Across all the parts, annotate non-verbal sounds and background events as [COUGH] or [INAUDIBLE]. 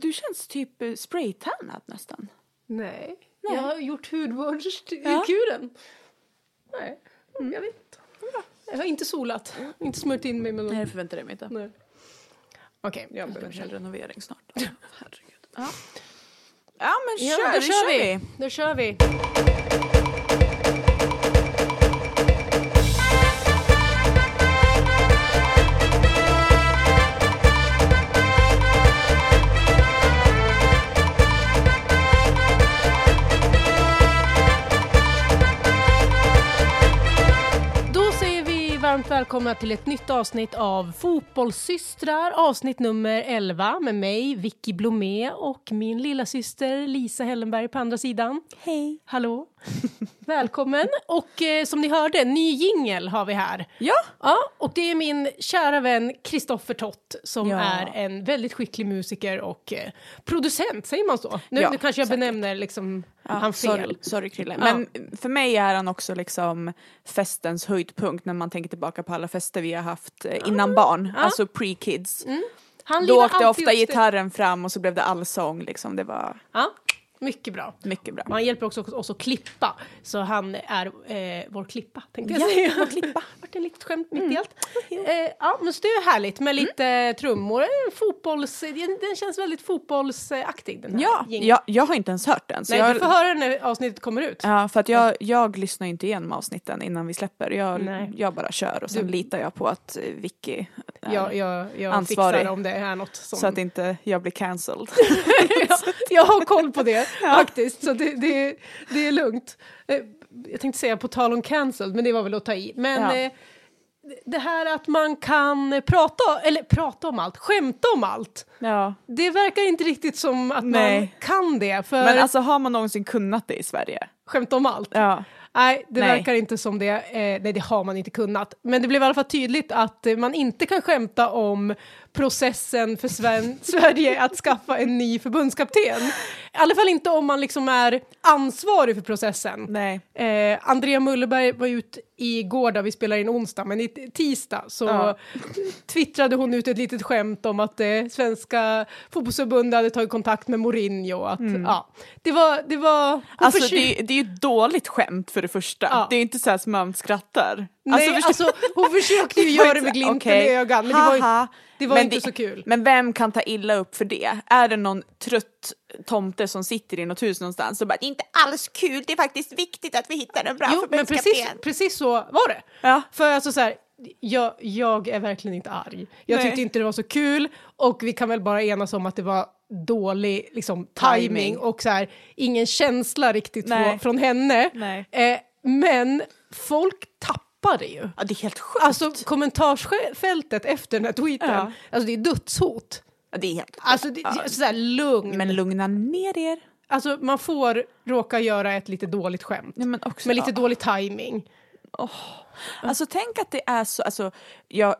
du känns typ eh, spraytannad nästan. Nej. Nej. Jag har gjort hudvårdskuren. Ja. Nej, jag vet inte. Jag har inte solat. Inte smört in mig med någon... Nej, det förväntar jag mig inte. Nej. Okej, jag Jag behöver en inte. renovering snart. [LAUGHS] Herregud. Ja. ja, men Ja, kör, då då kör kör vi. vi. Då kör vi. Välkomna till ett nytt avsnitt av Fotbollssystrar, avsnitt nummer 11 med mig, Vicky Blomé och min lilla syster Lisa Hellenberg på andra sidan. Hej. Hallå! [LAUGHS] Välkommen! Och eh, som ni hörde, ny jingel har vi här. Ja. Ja, och det är min kära vän Kristoffer Tott som Ja. är en väldigt skicklig musiker och eh, producent, säger man så? Nu, Ja, nu kanske jag säkert. benämner liksom Ja, han fel. Sorry, sorry Krille. Men för mig är han också liksom festens höjdpunkt när man tänker tillbaka på alla fester vi har haft eh, innan barn, alltså pre-kids. Han Då åkte ofta det- gitarren fram och så blev det allsång liksom. Det var Ja, mycket bra. mycket bra. Han hjälper också oss att klippa, så han är eh, vår klippa, tänkte jag Ja, säga. vår klippa. [LAUGHS] Vart ett litet skämt mitt i allt. Eh, ja, men så det är härligt med lite trummor. En Fotbolls, den, den känns väldigt fotbollsaktig den här Ja, jingeln. jag, jag har inte ens hört den. Så Nej, jag, du får höra när avsnittet kommer ut. Ja, för att jag, jag lyssnar inte igenom avsnitten innan vi släpper. Jag, Nej. jag bara kör och sen Du- litar jag på att eh, Vicky är, Jag, jag, jag Ansvarig. fixar om det är något som... så att inte jag blir cancelled. [LAUGHS] jag, jag har koll på det faktiskt, så det, det, det är lugnt. Eh, Jag tänkte säga på tal om cancelled, men det var väl att ta i. Men Ja. eh, det här att man kan prata, eller prata om allt, skämta om allt. ja. Det verkar inte riktigt som att man Nej. kan det, för Men alltså har man någonsin kunnat det i Sverige? skämta om allt. Ja. Nej, det Nej. verkar inte som det. Eh, nej, det har man inte kunnat. Men det blev i alla fall tydligt att eh, man inte kan skämta om processen för Sven- [LAUGHS] Sverige att skaffa en ny förbundskapten. I alla fall inte om man liksom är ansvarig för processen. Nej. Eh, Andrea Mullerberg var ut igår då vi spelar in onsdag, men i tisdag så Ja. twittrade hon ut ett litet skämt om att eh, svenska fotbollsförbundet hade tagit kontakt med Mourinho. Att, ja, det var... Det var Alltså försö- det, det är ju ett dåligt skämt för det första. Ja. Det är inte så här som man skrattar. Nej, förstå- alltså, hon försökte ju [LAUGHS] göra det med glimten Okej. i ögat, men det var, ju- det var inte så kul. Men vem kan ta illa upp för det? Är det någon trött tomte som sitter i något hus någonstans och bara det är inte alls kul, det är faktiskt viktigt att vi hittar en bra Jo, men precis, förbundskapten." precis så var det. Ja. För alltså så här, jag, jag är verkligen inte arg. Jag Nej. tyckte inte det var så kul och vi kan väl bara enas om att det var dålig liksom, timing Timing. och så här, ingen känsla riktigt Nej. från, henne. Eh, men folk tappade ju. Ja, det är helt sjukt. Alltså kommentarsfältet efter den här tweeten, Ja. alltså det är dödshot. Ja, det är helt. Alltså det, Ja. så här, lugn. Men lugna ner er. Alltså man får råka göra ett lite dåligt skämt. Nej, men också, med lite ja. dålig timing. Alltså tänk att det är så, alltså, jag,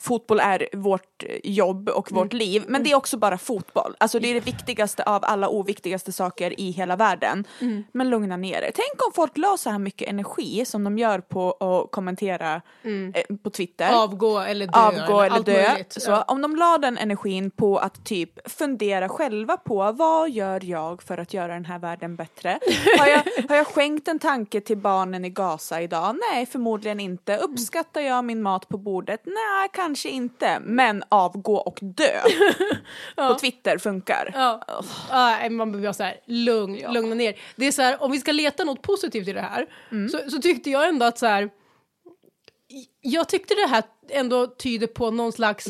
fotboll är vårt eh, jobb och vårt Mm. liv, men det är också bara fotboll. Alltså det är det viktigaste av alla oviktigaste saker i hela världen. Mm. Men lugna ner er. Tänk om folk la så här mycket energi som de gör på att kommentera eh, på Twitter. Avgå eller dö. avgå eller dö. möjligt. Så Ja. om de la den energin på att typ fundera själva på vad gör jag för att göra den här världen bättre? [LAUGHS] Har jag, har jag skänkt en tanke till barnen i Gaza idag? Nej, förmodligen inte. Uppskattar jag min mat på bordet? Nej, kanske inte. Men avgå och dö. [LAUGHS] På Twitter funkar. Ja. Ja, man behöver vara så här, lugn, Ja. lugna ner. Det är så här, om vi ska leta något positivt i det här, Mm. så, så tyckte jag ändå att så här, jag tyckte det här ändå tyder på någon slags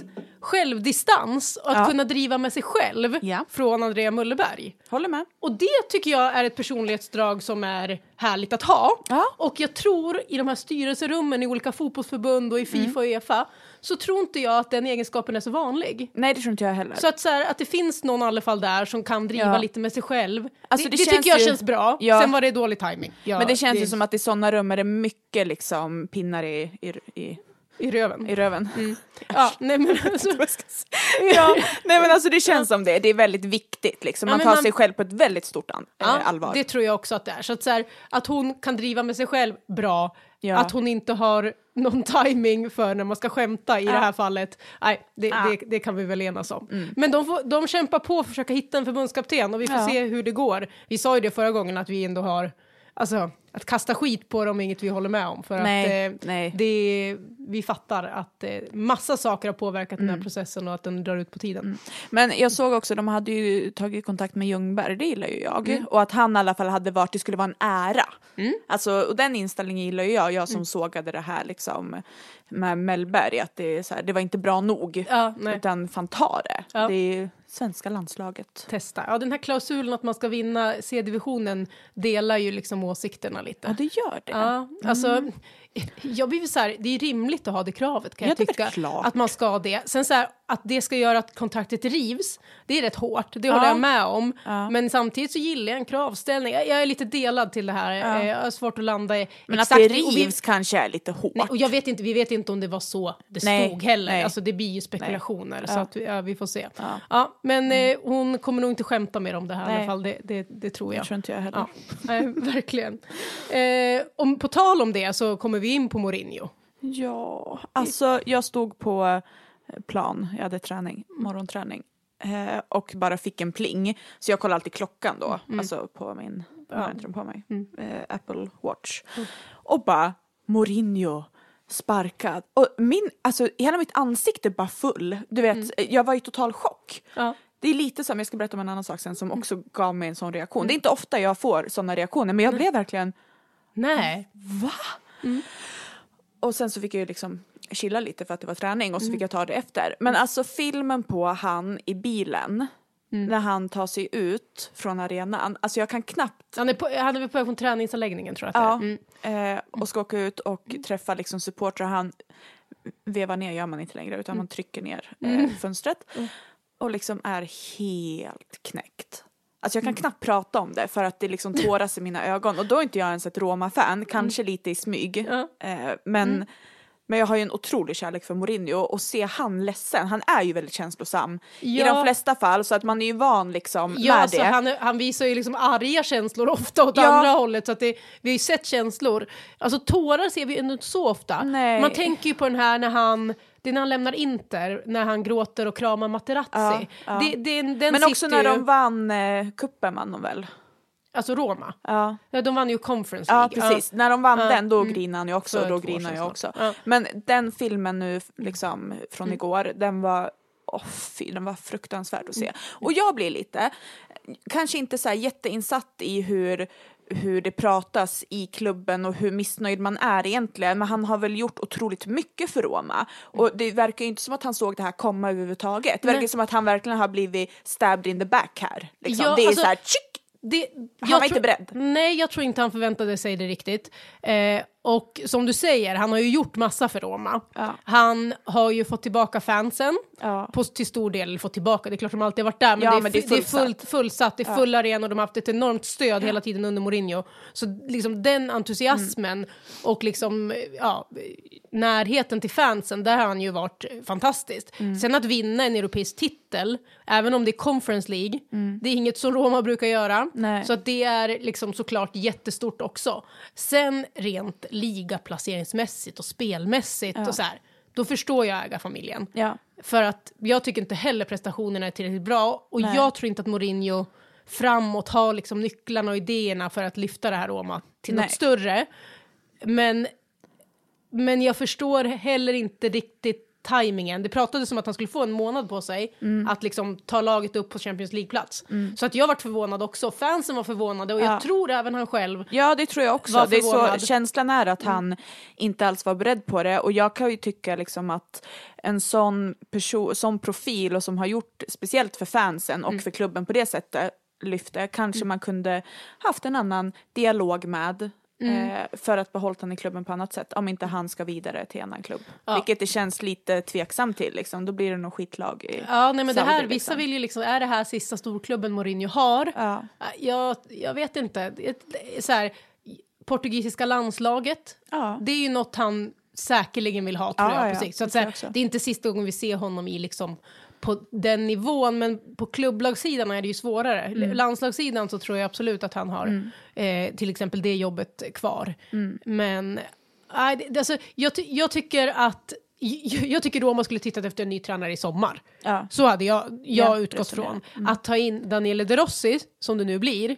självdistans och att Ja. kunna driva med sig själv Ja. från Andrea Mullerberg. Håller med. Och det tycker jag är ett personlighetsdrag som är härligt att ha. Ja. Och jag tror i de här styrelserummen i olika fotbollsförbund och i Mm. Fifa och Uefa så tror inte jag att den egenskapen är så vanlig. Nej, det tror inte jag heller. Så att, så här, att det finns någon i alla fall där som kan driva Ja. lite med sig själv. Alltså, det det det tycker jag ju- känns bra. Ja. Sen var det dålig timing. Men det känns ju som att i sådana rum är det mycket liksom pinnar i, i, i I röven. i röven. [LAUGHS] Ja, nej men alltså, [LAUGHS] ja, nej men alltså det känns som det, det är väldigt viktigt liksom. Ja, Man men tar man- sig själv på ett väldigt stort an- ja, eh, allvar. det tror jag också att det är. Så att, så här, att hon kan driva med sig själv bra, Ja. att hon inte har någon [LAUGHS] timing för när man ska skämta i det här fallet, nej, det, Ja. det, det kan vi väl enas om. Men de, får, de kämpar på att försöka hitta en förbundskapten och vi får Ja. se hur det går. Vi sa ju det förra gången att vi ändå har, alltså att kasta skit på dem är inget vi håller med om. För Nej, att eh. Det, vi fattar att eh, massa saker har påverkat Mm. den här processen och att den drar ut på tiden. Men jag såg också, de hade ju tagit kontakt med Ljungberg, det gillar ju jag. Mm. Och att han i alla fall hade varit, det skulle vara en ära. Alltså, och den inställningen gillar ju jag, jag som Mm. sågade det här liksom med Mellberg, att det, så här, det var inte bra nog. Ja. Utan fan ta det. Ja. Det svenska landslaget. testa. Ja, den här klausulen att man ska vinna C-divisionen delar ju liksom åsikterna lite. Ja det gör det. Ja, alltså, jag blir så här, det är rimligt att ha det kravet kan Ja, jag det tycka. Att man ska det. Sen så här, att det ska göra att kontraktet rivs, det är rätt hårt. Det håller Ja. jag med om. Ja. Men samtidigt så gillar jag en kravställning. Jag, jag är lite delad till det här. Ja. Eh, Jag har svårt att landa i Men exakt. att det och vi- rivs kanske är lite hårt. Nej, och jag vet inte, vi vet inte om det var så det Nej, stod heller. nej. Alltså det blir ju spekulationer. Så Ja. att vi, vi får se. Ja. Men eh, hon kommer nog inte skämta mer om det här i alla Nej. fall. Det, det, det tror jag. Jag tror inte jag heller. Nej, [LAUGHS] verkligen. Eh, om, på tal om det så kommer vi in på Mourinho. Ja, alltså jag stod på eh, plan, jag hade träning, morgonträning. Eh, och bara fick en pling. Så jag kollar alltid klockan då, alltså på min, den på mig, eh, Apple Watch. Och bara, Mourinho sparkad. Och min, alltså hela mitt ansikte bara full. Du vet, jag var i total chock. Ja. Det är lite som, jag ska berätta om en annan sak sen som också gav mig en sån reaktion. Det är inte ofta jag får såna reaktioner men jag blev verkligen Nej. Va? Och sen så fick jag ju liksom chilla lite för att det var träning och så fick jag ta det efter. Men alltså filmen på han i bilen när han tar sig ut från arenan. Alltså jag kan knappt Han är, på, han är på väg från träningsanläggningen tror jag att Ja, det. Mm. eh, och ska åka ut och träffa liksom supportrar. Han vevar ner gör man inte längre utan man trycker ner eh, fönstret. Och liksom är helt knäckt. Alltså jag kan knappt prata om det för att det liksom [LAUGHS] tåras i mina ögon. Och då är inte jag ens ett Roma-fan, kanske lite i smyg. Ja. Eh, men, men jag har ju en otrolig kärlek för Mourinho och se han ledsen, han är ju väldigt känslosam i Ja. de flesta fall så att man är ju van liksom Ja, med så det. han, han visar ju liksom arga känslor ofta åt Ja. andra hållet. Så att det, vi har ju sett känslor. Alltså tårar ser vi ändå inte så ofta. Nej. Man tänker ju på den här när han, det är när han lämnar Inter, när han gråter och kramar Materazzi. Ja, ja. Det, det, den Men också när ju, de vann eh, kuppen vann de väl? Alltså Roma. Ja. Ja, de vann ju Conference Ja League. precis, när de vann Ja, den då mm. grinade han ju också För då sedan jag också. Ja. Men den filmen nu liksom från igår, den var Åh fy, den var fruktansvärd att se. Och jag blir lite, kanske inte så jätteinsatt i hur, hur det pratas i klubben och hur missnöjd man är egentligen. Men han har väl gjort otroligt mycket för Roma. Och det verkar ju inte som att han såg det här komma överhuvudtaget. Det verkar Nej. som att han verkligen har blivit stabbed in the back här. Liksom. Ja, det är alltså- så här, tjick! Det, Han var inte tror- beredd. Nej, jag tror inte han förväntade sig det riktigt. Eh, och som du säger, han har ju gjort massa för Roma. Ja. Han har ju fått tillbaka fansen, Ja. på, till stor del, fått tillbaka, det är klart de alltid har varit där, men, Ja, det, är, men det är det är fullsatt. fullt, fullsatt, det är full arena och de har haft ett enormt stöd hela tiden under Mourinho. Så liksom den entusiasmen och liksom, ja, närheten till fansen, där har han ju varit fantastiskt. Mm. Sen att vinna en europeisk titel, även om det är Conference League, det är inget som Roma brukar göra. Mm. Nej. Så att det är liksom såklart jättestort också. Sen rent ligaplaceringsmässigt och spelmässigt och så här, då förstår jag ägarfamiljen. Ja. För att jag tycker inte heller prestationerna är tillräckligt bra och Nej. jag tror inte att Mourinho framåt har liksom nycklarna och idéerna för att lyfta det här Roma till Nej. något större. Men, men jag förstår heller inte riktigt tajmingen. Det pratades om att han skulle få en månad på sig Mm. att liksom ta laget upp på Champions League-plats. Så att jag varit förvånad också. Fansen var förvånade och Ja. jag tror även han själv. Ja det tror jag också. Det är så, känslan är att han inte alls var beredd på det och jag kan ju tycka liksom att en sån person, sån profil och som har gjort speciellt för fansen och för klubben på det sättet lyfte kanske man kunde haft en annan dialog med eh, för att behålla han i klubben på annat sätt om inte han ska vidare till en annan klubb. Ja. Vilket det känns lite tveksamt till liksom. Då blir det nog skitlag i Ja, nej men det här, vissa liksom. vill ju liksom, är det här sista storklubben Mourinho har? Ja. Jag, jag vet inte. Så här, portugisiska landslaget, Ja. det är ju något han säkerligen vill ha tror Ja, jag ja, på sikt. Så att, det så här, det är inte sista gången vi ser honom i liksom på den nivån, men på klubblagssidan är det ju svårare. Mm. Landslagssidan så tror jag absolut att han har eh, till exempel det jobbet kvar. Mm. Men det- alltså, jag, jag tycker att jag, jag tycker Roma skulle tittat efter en ny tränare i sommar. Ja. Så hade jag, jag Ja, utgått jag. Mm. från. Att ta in Daniele De Rossi, som det nu blir,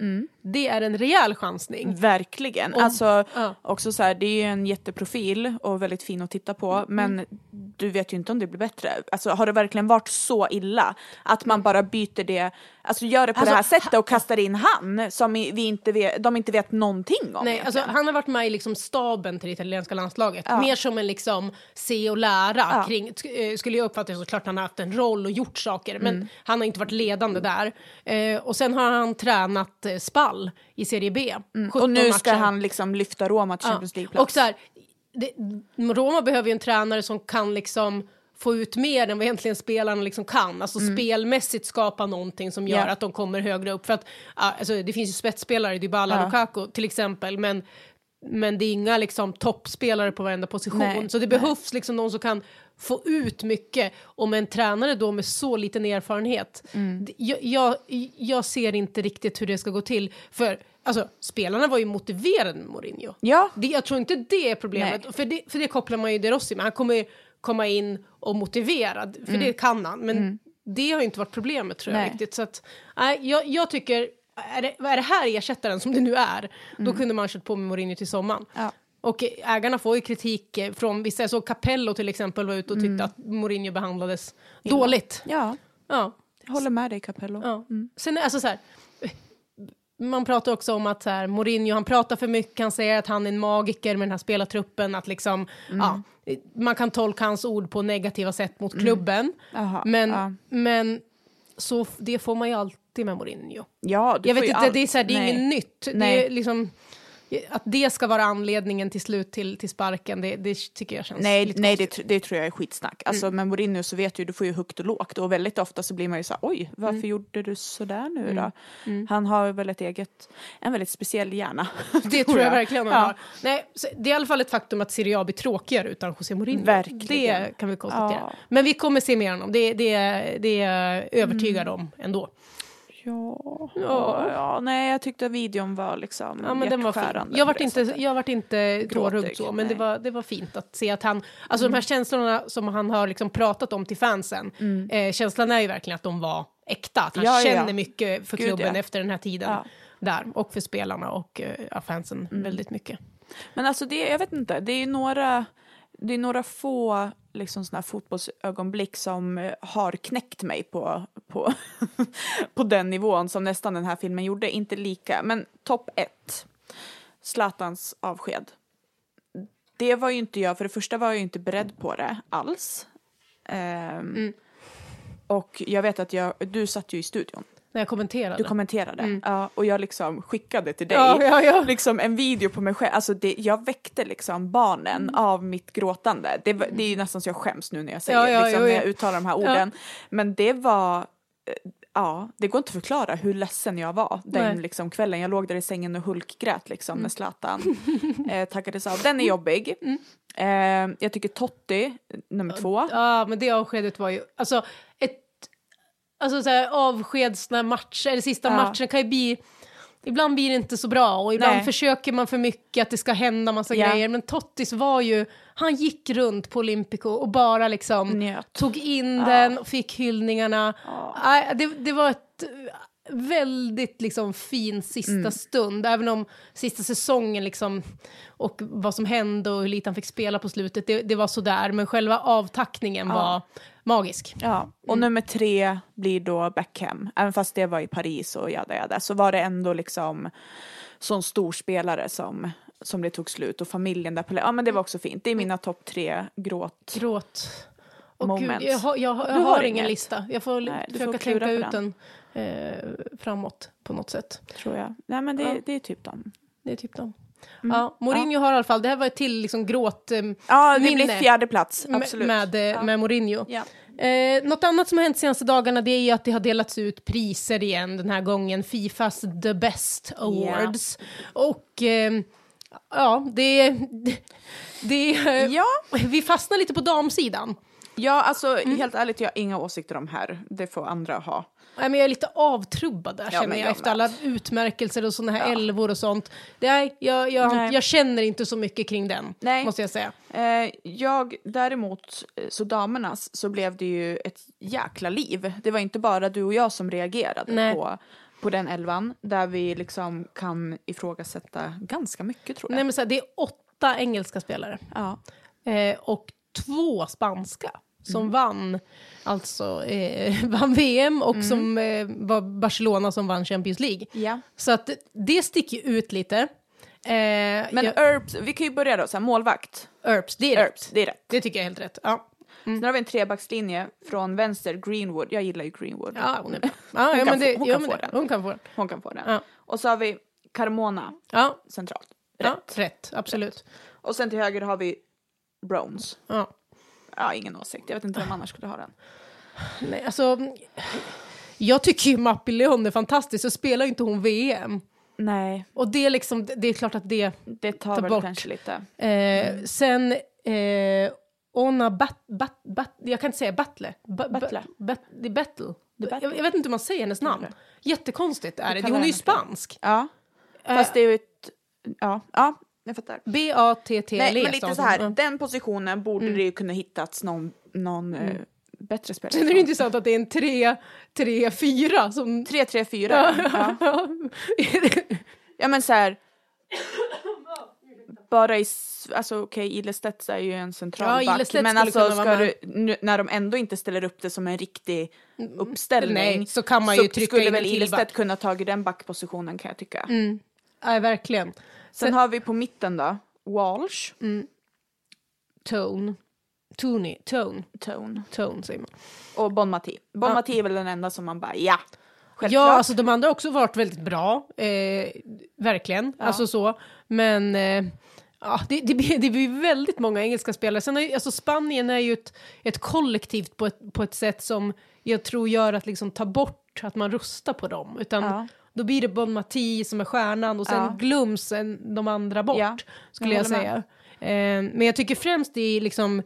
det är en rejäl chansning. Verkligen. Om- alltså, ja. också så här, det är ju en jätteprofil och väldigt fin att titta på. Men du vet ju inte om det blir bättre. Alltså, har det verkligen varit så illa att man bara byter det, alltså gör det på Alltså, det här sättet och kastar in han som vi inte vet, de inte vet någonting om. Nej, alltså, han har varit med i liksom staben till det italienska landslaget. Ja. Mer som en liksom se och lära Ja. kring, eh, skulle jag uppfatta det såklart han har haft en roll och gjort saker, men Mm. han har inte varit ledande där. Eh, och sen har han tränat eh, Spall i Serie B. 17 Mm. och nu ska matcher. han liksom lyfta Roma till Ja. Champions League-plats. Och så här, det, Roma behöver ju en tränare som kan liksom få ut mer än vad egentligen spelarna liksom kan. Alltså spelmässigt skapa någonting som gör Mm. Ja. att de kommer högre upp. För att, alltså, det finns ju spetsspelare, Dybala, Ja. Lukaku till exempel, men, men det är inga liksom, toppspelare på varenda position. Nej, så det nej. behövs liksom någon som kan få ut mycket. Med en tränare då med så liten erfarenhet, Mm. jag, jag, jag ser inte riktigt hur det ska gå till. För alltså, spelarna var ju motiverade med Mourinho. Ja, Det, jag tror inte det är problemet, för det, för det kopplar man ju De Rossi med. Han kommer ju komma in och motiverad, för Mm. det kan han. Men det har ju inte varit problemet tror jag Nej. riktigt. Så att, nej, jag, jag tycker, är det, är det här ersättaren som det nu är, då kunde man ha kört på med Mourinho till sommaren. Mm. Ja. Och ägarna får ju kritik eh, från vissa, jag såg Capello till exempel var ute och tyckte att Mourinho behandlades dåligt. ja, Ja. jag håller med dig Capello. Ja. Sen alltså så här, man pratar också om att så här, Mourinho, han pratar för mycket, han säger att han är en magiker med den här spelartruppen, att liksom, ja, man kan tolka hans ord på negativa sätt mot klubben. Jaha, Men, ja. men så det får man ju alltid med Mourinho. Ja, Jag vet inte, allt. det är, så här, det är Nej. inget nytt. Det Nej. är liksom, att det ska vara anledningen till slut till, till sparken, det, det tycker jag känns Nej, lite nej det, det tror jag är skitsnack. Alltså med Mourinho så vet du, du får ju högt och lågt och väldigt ofta så blir man ju så här, oj, varför gjorde du så där nu då? Han har väl ett eget, en väldigt speciell hjärna. [LAUGHS] Det tror jag verkligen han Ja. har. Nej, det är i alla fall ett faktum att Serie A blir tråkigare utan José Mourinho. Verkligen. Det kan vi konstatera. Ja. Men vi kommer se mer om dem, det, det, det är jag övertygad om ändå. Ja, Ja. ja, nej jag tyckte videon var liksom Ja, men den var fin. Jag vart inte, jag vart inte tårögd så, men det var, det var fint att se att han, alltså de här känslorna som han har liksom pratat om till fansen, eh, känslan är ju verkligen att de var äkta, att han Ja, känner mycket för Gud, klubben efter den här tiden. Där, och för spelarna och eh, fansen väldigt mycket. Men alltså det, jag vet inte, det är några, det är några få liksom här fotbollsögonblick som eh, har knäckt mig på, på, [LAUGHS] på den nivån som nästan den här filmen gjorde. Inte lika, men topp ett. Zlatans avsked. Det var ju inte jag, för det första var jag ju inte beredd på det alls. Ehm, Och jag vet att jag, du satt ju i studion. När jag kommenterade. Du kommenterade. Ja, och jag liksom skickade till dig Ja, ja, ja. liksom en video på mig själv. Alltså det, jag väckte liksom barnen Mm. av mitt gråtande. Det, det är ju nästan så jag skäms nu när jag säger Ja, liksom, när ja. jag uttalar de här orden. Men det var, eh, ja, det går inte att förklara hur ledsen jag var den Nej. Mm. liksom, kvällen. Jag låg där i sängen och hulkgrät liksom när Zlatan [LAUGHS] eh, tackades av. Den är jobbig. Eh, jag tycker Totti, nummer två. Ja, men det avskedet var ju, alltså ett, alltså så här, avskedsna matcher, eller sista Ja. matchen kan ju bli, ibland blir det inte så bra och ibland Nej. försöker man för mycket att det ska hända massa Ja. grejer, men Tottis var ju, han gick runt på Olympico och bara liksom Njöt. tog in den och fick hyllningarna. Nej, det, det var ett väldigt liksom fin sista Mm. stund, även om sista säsongen liksom och vad som hände och hur lite han fick spela på slutet, det, det var sådär, men själva avtackningen var magisk. Ja, och Mm. nummer tre blir då Beckham. Även fast det var i Paris och jada jada så var det ändå liksom sån stor spelare som, som det tog slut och familjen där på Ja men det var också fint. Det är mina topp tre gråt. Gråt. Och gud, jag har, jag, jag har, ingen inget? lista. Jag får Nej, får försöka klura tänka ut den eh, framåt på något sätt. Tror jag. Nej men det, Ja. det är typ dem. Det är typ dem. Mm. Ja, Mourinho har i alla fall, det här var ett till liksom gråt eh, Ja det Minne. blir fjärde plats. med, Absolut. med, eh, med Mourinho. Ja. Eh, något annat som har hänt de senaste dagarna det är ju att det har delats ut priser igen den här gången. Fifas The Best Awards. Och eh, Ja, det... det, det Ja, Vi fastnar lite på damsidan. Ja alltså Mm. helt ärligt, jag har inga åsikter om här. Det får andra ha. Nej, men jag är lite avtrubbad där Ja, känner jag jag efter alla utmärkelser och sådana här Ja. älvor och sånt. Nej, jag, jag, Nej. jag känner inte så mycket kring den, Nej. måste jag säga. Eh, jag däremot, eh, så damernas, så blev det ju ett jäkla liv. Det var inte bara du och jag som reagerade Nej. på, på den elvan, där vi liksom kan ifrågasätta ganska mycket tror jag. Nej, men så här, det är åtta engelska spelare Ja. eh, och två spanska som Mm. vann, alltså eh, [LAUGHS] vann VM och Mm. som eh, var Barcelona som vann Champions League. ja. Så att det sticker ut lite. Eh, Men jag, vi kan ju börja då, så här, målvakt. Earps, det är rätt. Earps, det är rätt. Det tycker jag är helt rätt. Ja, Sen har vi en trebackslinje från vänster, Greenwood. Jag gillar ju Greenwood. ja hon är bra. [LAUGHS] Ja, ja, kan det, få- hon ja, kan men få det- den. Hon kan få den. Hon kan få den. Ja. Och så har vi Carmona Ja, centralt. ja, Rätt. rätt. Absolut. Och sen till höger har vi Browns. Ja. Ja, ingen åsikt. Jag vet inte vem annars skulle ha den. Nej, alltså, jag tycker ju Mappi Leon är fantastisk, så spelar ju inte hon VM. Nej, Och det är liksom, det är klart att det... det tar Ta väl bort. kanske lite. Eh, Sen, eh, Onna Bat, Bat, Bat, jag kan inte säga Battle. Ba, ba- Battle. Bat, det Battle. Battle. Jag, jag vet inte hur man säger hennes namn. Jättekonstigt är det. Hon är ju spansk. Ja, fast det är ju ett... Ja, ja jag fattar. B-A-T-T-L-E. Nej, men lite så här, Ja. den positionen borde det ju kunna hittats någon, någon eh, bättre spelare. Sen är det intressant att det är en 3-3-4 som... 3-3-4. Ja. Ja. ja, men så här... Bara i... Alltså okej, Ilestedt är ju en central Ja, back. Men alltså, ska du, nu, när de ändå inte ställer upp det som en riktig uppställning. Nej, så kan man ju trycka skulle in väl Ilestedt kunna tagit den backpositionen kan jag tycka. Mm. Ja, verkligen. Sen, har vi på mitten då, Walsh. Tone. Tony. Tone. Tone. Tone säger man. Och Bon Mati. Bon Ja. Mati är väl den enda som man bara, ja. Självklart. Ja, alltså de andra har också varit väldigt bra. Eh, verkligen. Alltså så. Men eh, ja, det, det, blir, det blir väldigt många engelska spelare. Sen är, alltså Spanien är ju ett, ett kollektivt på ett, på ett sätt som jag tror gör att liksom ta bort att man rustar på dem. Utan Ja. Då blir det Bon Mati som är stjärnan och sen Ja. glöms de andra bort. Ja, skulle jag jag, säga. Eh, men jag tycker främst i liksom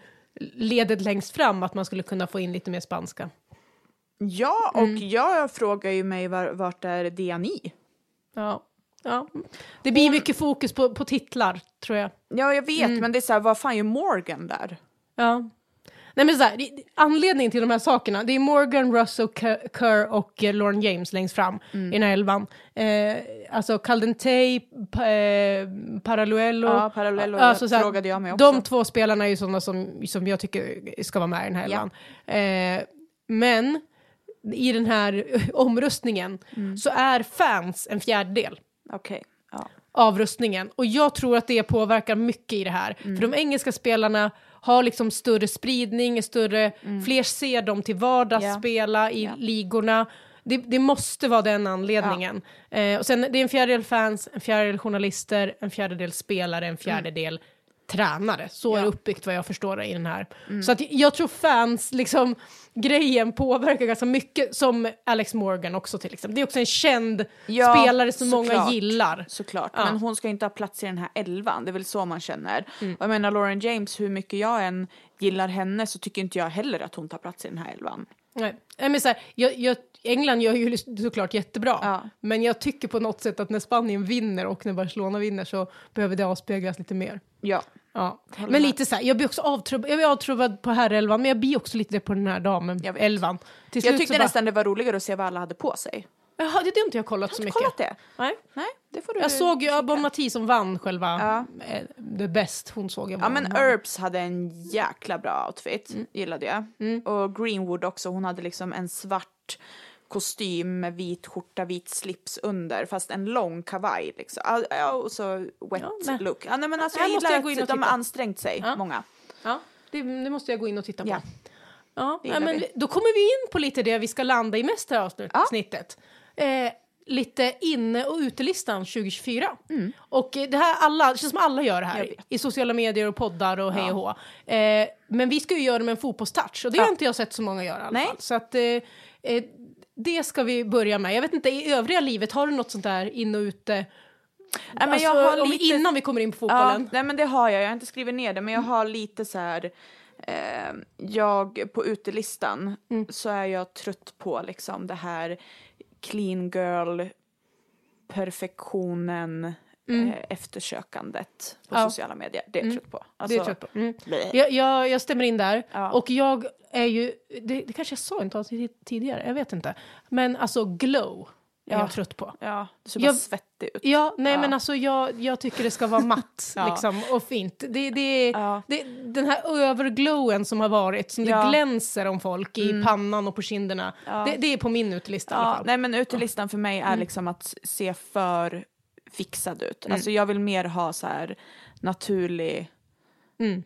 ledet längst fram att man skulle kunna få in lite mer spanska. Ja, och Mm. jag frågar ju mig var, vart är Diani? Ja. ja. Det blir mycket fokus på, på titlar, tror jag. Ja, jag vet, Mm. men det är så här, vad fan gör Morgan där? Ja. Nej, men så här, anledningen till de här sakerna, det är Morgan, Russell, Kerr- och eh, Lauren James längst fram Mm. i den här elvan. Eh, alltså Caldentey, pa, eh, Paraluello. Ja, Paraluello Alltså, så här, frågade jag mig också. De två spelarna är ju sådana som, som jag tycker ska vara med i den här Ja. elvan. Eh, men i den här [LAUGHS] omröstningen Mm. så är fans en fjärdedel Okej, ja. av rustningen. Och jag tror att det påverkar mycket i det här. Mm. För de engelska spelarna har liksom större spridning, större, fler ser dem till vardags Mm. Ja. spela i Ja. ligorna. Det, det måste vara den anledningen. Eh, och sen det är en fjärdedel fans, en fjärdedel journalister, en fjärdedel spelare, en fjärdedel tränare. Så är Ja. det uppbyggt vad jag förstår det i den här. Så att jag tror fans, liksom, grejen påverkar ganska mycket, som Alex Morgan också till exempel. Det är också en känd Ja, spelare som många såklart. gillar. Såklart, Ja. men hon ska inte ha plats i den här elvan, det är väl så man känner. Mm. Och jag menar Lauren James, hur mycket jag än gillar henne så tycker inte jag heller att hon tar plats i den här elvan. Nej. Men så här, jag, jag, England gör ju såklart jättebra, Ja. men jag tycker på något sätt att när Spanien vinner och när Barcelona vinner så behöver det avspeglas lite mer. Ja, Ja. Men lite så här, jag blir också avtrubbad, jag blir avtrubbad på herrelvan, men jag blir också lite det på den här damen, elvan. Till jag tyckte bara, nästan det var roligare att se vad alla hade på sig. Jaha, det har inte jag kollat så Har du mycket. kollat det? Nej. Nej, det får du Jag såg ju kika. Bon Mati som vann själva Ja. eh, The Best, hon såg jag Ja men Herbs hade en jäkla bra outfit, Mm. gillade jag. Och Greenwood också, hon hade liksom en svart kostym med vit skjorta, vit slips under, fast en lång kavaj liksom. Ja, Ja, och så wet Ja, look. Ja, nej, men alltså, jag måste gillar jag gå in att och de har ansträngt sig, Ja. många. Ja, det, det måste jag gå in och titta på. Ja. Ja, ja, men vi. då kommer vi in på lite det vi ska landa i mest här avsnittet. Eh, lite inne och utelistan 2024. Och eh, det här alla, det känns som alla gör det Mm. Här i sociala medier och poddar och hej Ja. och hå. Eh, men vi ska ju göra det med en fotbollstouch och det Ja. har inte jag sett så många göra i alla Nej. fall. Så att eh, eh, det ska vi börja med. Jag vet inte, i övriga livet, har du något sånt där in och ute Nej, men alltså, jag har lite... innan vi kommer in på Ja, fotbollen. nej men det har jag, jag har inte skrivit ner det men jag har lite så här eh, jag på utelistan Mm. så är jag trött på liksom det här clean girl perfektionen eh, eftersökandet på Mm. Ja. sociala medier. Det är jag trött på. det Alltså, är jag trött på. Mm. bleh. Jag, jag, jag stämmer in där. Ja. Och jag är ju, det, det kanske jag sa i ett avsnitt tidigare, jag vet inte. Men alltså glow är Ja. jag trött på. Ja, det ser Jag- bara svettig ut. Ja, nej Ja. men alltså jag, jag tycker det ska vara matt [LAUGHS] Ja. liksom, och fint. Det, det, det, den här överglowen som har varit, som det glänser om folk i pannan och på kinderna, det, det är på min utelista i alla fall. nej men utelistan för mig Mm. är liksom att se för fixad ut. Alltså jag vill mer ha så här naturlig Mm.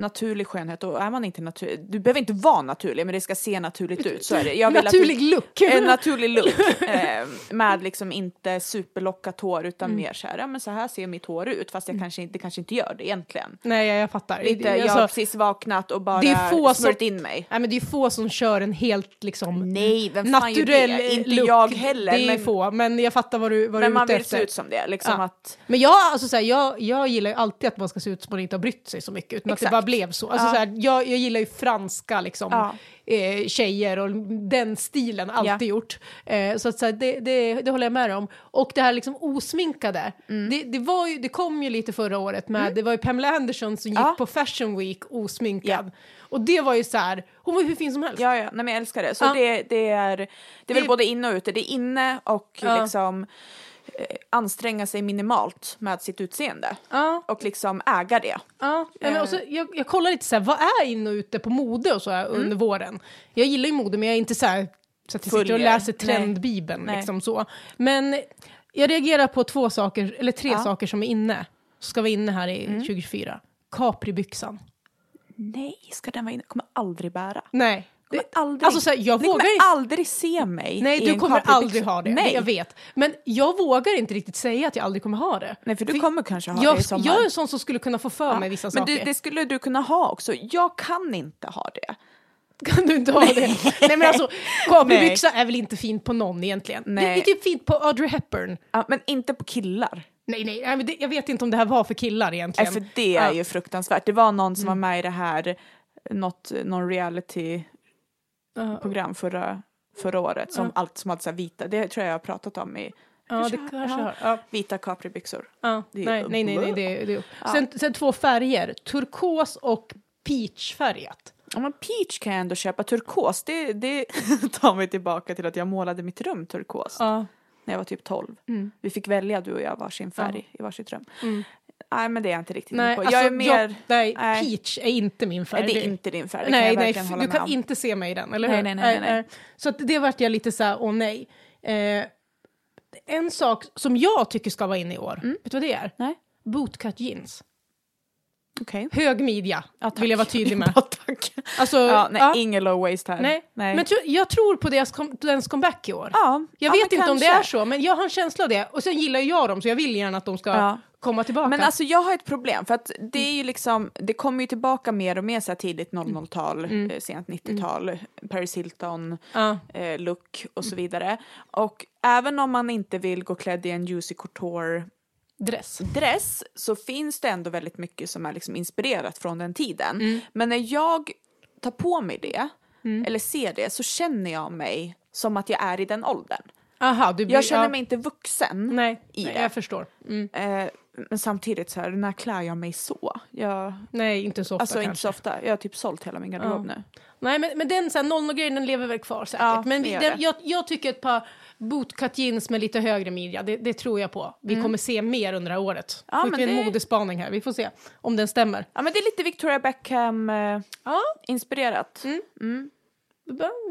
Naturlig skönhet och är man inte naturlig, du behöver inte vara naturlig men det ska se naturligt ut så är det. Jag vill att Naturlig look! du, en naturlig look [LAUGHS] eh, med liksom inte superlockat hår utan Mm. mer så här, ja men så här ser mitt hår ut fast jag kanske inte, det kanske inte gör det egentligen. Nej, jag, jag fattar. Lite, jag Alltså, har precis vaknat och bara det är få som- smörjt in mig. nej, men det är få som kör en helt liksom Nej, vem naturell det? Inte look. jag heller. Det är men, få, men jag fattar vad du, vad men du är man ute vill efter. se ut som det. Liksom Ja. att, Men jag, alltså, så här, jag, jag gillar ju alltid att man ska se ut som man inte har brytt sig så mycket, utan att det Exakt. bara blev så. Alltså, Ja. så här, jag, jag gillar ju franska liksom, Ja. eh, tjejer och den stilen, alltid Ja. gjort. Eh, så att, så här, det, det, det håller jag med om. Och det här liksom osminkade, Mm. det, det, var ju, det kom ju lite förra året med, det var ju Pamela Anderson som gick på Fashion Week osminkad. Och det var ju så här, hon var ju hur fin som helst. Ja, ja, nej, men jag älskar det. Så det, det är, det är väl både inne och ute. Det är inne och liksom anstränga sig minimalt med sitt utseende. Ja. Och liksom äga det. Ja, men också, jag, jag kollar lite så här, vad är inne och ute på mode och så här Mm. under våren? Jag gillar ju mode men jag är inte så här så att jag sitter och läser trendbibeln Nej. liksom så. Men jag reagerar på två saker, eller tre Ja. Mm. saker som är inne, ska vara inne här i 2024. Capribyxan. Nej, ska den vara inne? Kommer aldrig bära. Nej. Det, kommer aldrig- alltså så här, jag vågar kommer aldrig se mig Nej, i du en kommer aldrig ha det. Nej. Jag vet. Men jag vågar inte riktigt säga att jag aldrig kommer ha det. Nej, för du kommer kanske ha det Jag, i sommar. jag är en sån som skulle kunna få för mig vissa men saker. du, det skulle du kunna ha också. Jag kan inte ha det. [LAUGHS] Kan du inte ha det? Nej men alltså, capribyxa är väl inte fint på någon egentligen? Det, Nej. det är typ fint på Audrey Hepburn. Ja, men inte på killar. Nej, nej, nej men det, jag vet inte om det här var för killar Nej, egentligen. för det är Ja. Mm. ju fruktansvärt. Det var någon som var med i det här, något, någon reality-program Ja. förra, förra året som, allt, som hade så vita, det tror jag jag har pratat om i Ja, det Kanske, ja. har. Ja. vita capribyxor. Ja. Nej, nej, nej, nej, det, det. Ja. Sen, sen två färger, turkos och peachfärgat. Ja, men peach kan jag ändå köpa, turkos, det, det [LAUGHS] tar mig tillbaka till att jag målade mitt rum turkos Ja. när jag var typ 12. Mm. Vi fick välja du och jag varsin färg i varsitt rum. Mm. Nej men det är jag inte riktigt Nej, på. alltså, Jag är mer, jag, nej, nej. peach är inte min färg. nej, det är inte din färg, det kan nej, jag nej, hålla du kan om. inte se mig i den, eller Nej, hur? nej, nej, nej, nej. Så att det vart jag lite så här, åh nej. Eh, en sak som jag tycker ska vara inne i år, Mm. vet du vad det är? Nej, Bootcut jeans. okej. Hög midja, Ja, vill jag vara tydlig [LAUGHS] med. Ja, tack. Alltså, Ja, nej, ja, ingen low waist här. nej. nej. Men jag tror på deras, kom, dens comeback i år. ja, Jag ja, vet inte om det kanske. är så, men jag har en känsla av det. Och sen gillar jag dem, så jag vill gärna att de ska. Komma tillbaka. Men alltså jag har ett problem för att det är ju liksom, det kommer ju tillbaka mer och mer så här tidigt 00-tal, Mm. eh, sent 90-tal, Paris Hilton, ja. eh, look och så vidare. Och även om man inte vill gå klädd i en Juicy Couture Dress. dress så finns det ändå väldigt mycket som är liksom inspirerat från den tiden. Mm. Men när jag tar på mig det, eller ser det, så känner jag mig som att jag är i den åldern. Aha, du blir, Jag känner ja. mig inte vuxen. Nej, i nej det. jag förstår. Mm. Eh, men samtidigt så här, när klär jag mig så? Jag, Nej, inte så ofta alltså inte så ofta. Jag har typ sålt hela min garderob Ja. nu. Nej, men, men den 00-grejen den lever väl kvar säkert. Ja, men vi, den, jag, jag tycker ett par bootcut jeans med lite högre midja, det, det tror jag på. Vi kommer se mer under det här året. Mm. Ja, men vi en det- modespaning här, vi får se om den stämmer. Ja men det är lite Victoria Beckham eh, Ja, inspirerat. Mm.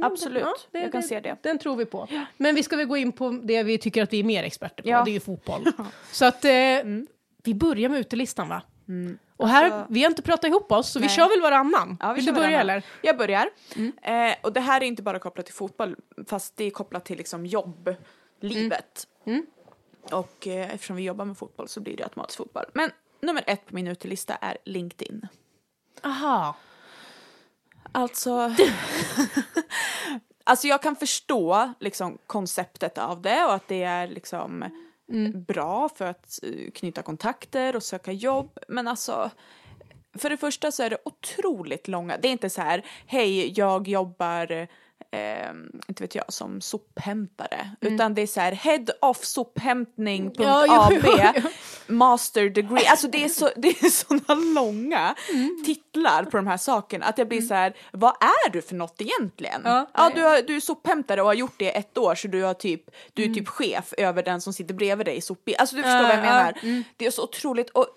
Absolut, Ja, jag kan se det. Den tror vi på. Men vi ska väl gå in på det vi tycker att vi är mer experter på, Ja. det är ju fotboll. [LAUGHS] Så att eh, vi börjar med utelistan va? Och här, Mm. Alltså- vi har inte pratat ihop oss, så vi Nej. kör väl varannan. Ja, vi Vill du börja varannan. eller? Jag börjar. Eh, och det här är inte bara kopplat till fotboll, fast det är kopplat till liksom jobblivet. Mm. Och eh, eftersom vi jobbar med fotboll så blir det automatiskt fotboll. Men nummer ett på min utelista är LinkedIn. Aha. Alltså... [LAUGHS] alltså jag kan förstå liksom konceptet av det och att det är liksom bra för att eh, knyta kontakter och söka jobb. Men alltså, för det första så är det otroligt långa. Det är inte så här, hej, jag jobbar eh, inte vet jag, som sophämtare. Utan det är så här, head of sophämtning.ab, Ja, jo, jo. master degree. Alltså det är, så, det är [LAUGHS] sådana långa titlar på de här sakerna att jag blir så här, vad är du för något egentligen? Ja, Ja, du, har, du är sophämtare och har gjort det i ett år så du, har typ, du är typ chef över den som sitter bredvid dig i sopbil. Alltså du förstår Ja, vad jag ja, menar. Det är så otroligt. Och,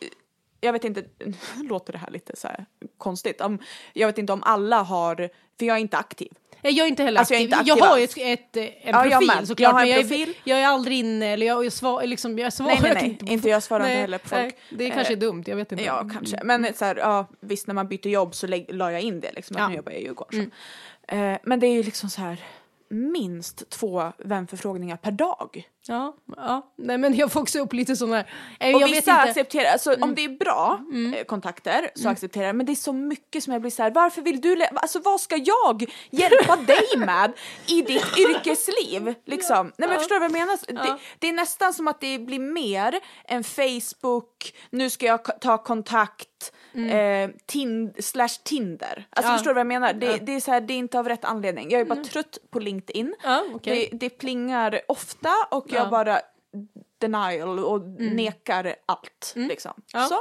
jag vet inte, [LAUGHS] låter det här lite så här konstigt? Om, jag vet inte om alla har, för jag är inte aktiv. Jag är inte heller Alltså, jag aktiv. jag, aktiv har ju ett, ett, en Ja, jag profil med. såklart, Jag har en men jag är, jag är aldrig inne, eller jag, jag, svar, liksom, jag svarar Nej, nej, nej. inte på Inte jag svarar inte heller på folk. Nej, det är kanske Eh, är dumt, jag vet inte. Ja, kanske. Men så här, ja, visst, när man byter jobb så lä- la jag in det, liksom, att Ja. nu jobbar jag i Djurgården. så. Eh, men det är ju liksom så här, minst två vänförfrågningar per dag. Ja, ja. Nej, men jag får också upp lite sådana här... Eh, Och jag vet vissa inte. Mm. accepterar, alltså om det är bra eh, kontakter så accepterar jag, men det är så mycket som jag blir så här, varför vill du, alltså vad ska jag hjälpa dig med i ditt [LAUGHS] yrkesliv? Liksom. Nej men Ja. förstår du vad jag menar? Det, Ja. det är nästan som att det blir mer än Facebook, nu ska jag ta kontakt, eh, tin, slash Tinder. Alltså Mm. Ja. förstår du vad jag menar? Det, Ja. det är så här, det är inte av rätt anledning. Jag är bara trött på LinkedIn. Ja, okej. det, det plingar ofta och jag Ja. Mm. bara denial och nekar allt. Liksom. Ja. Så,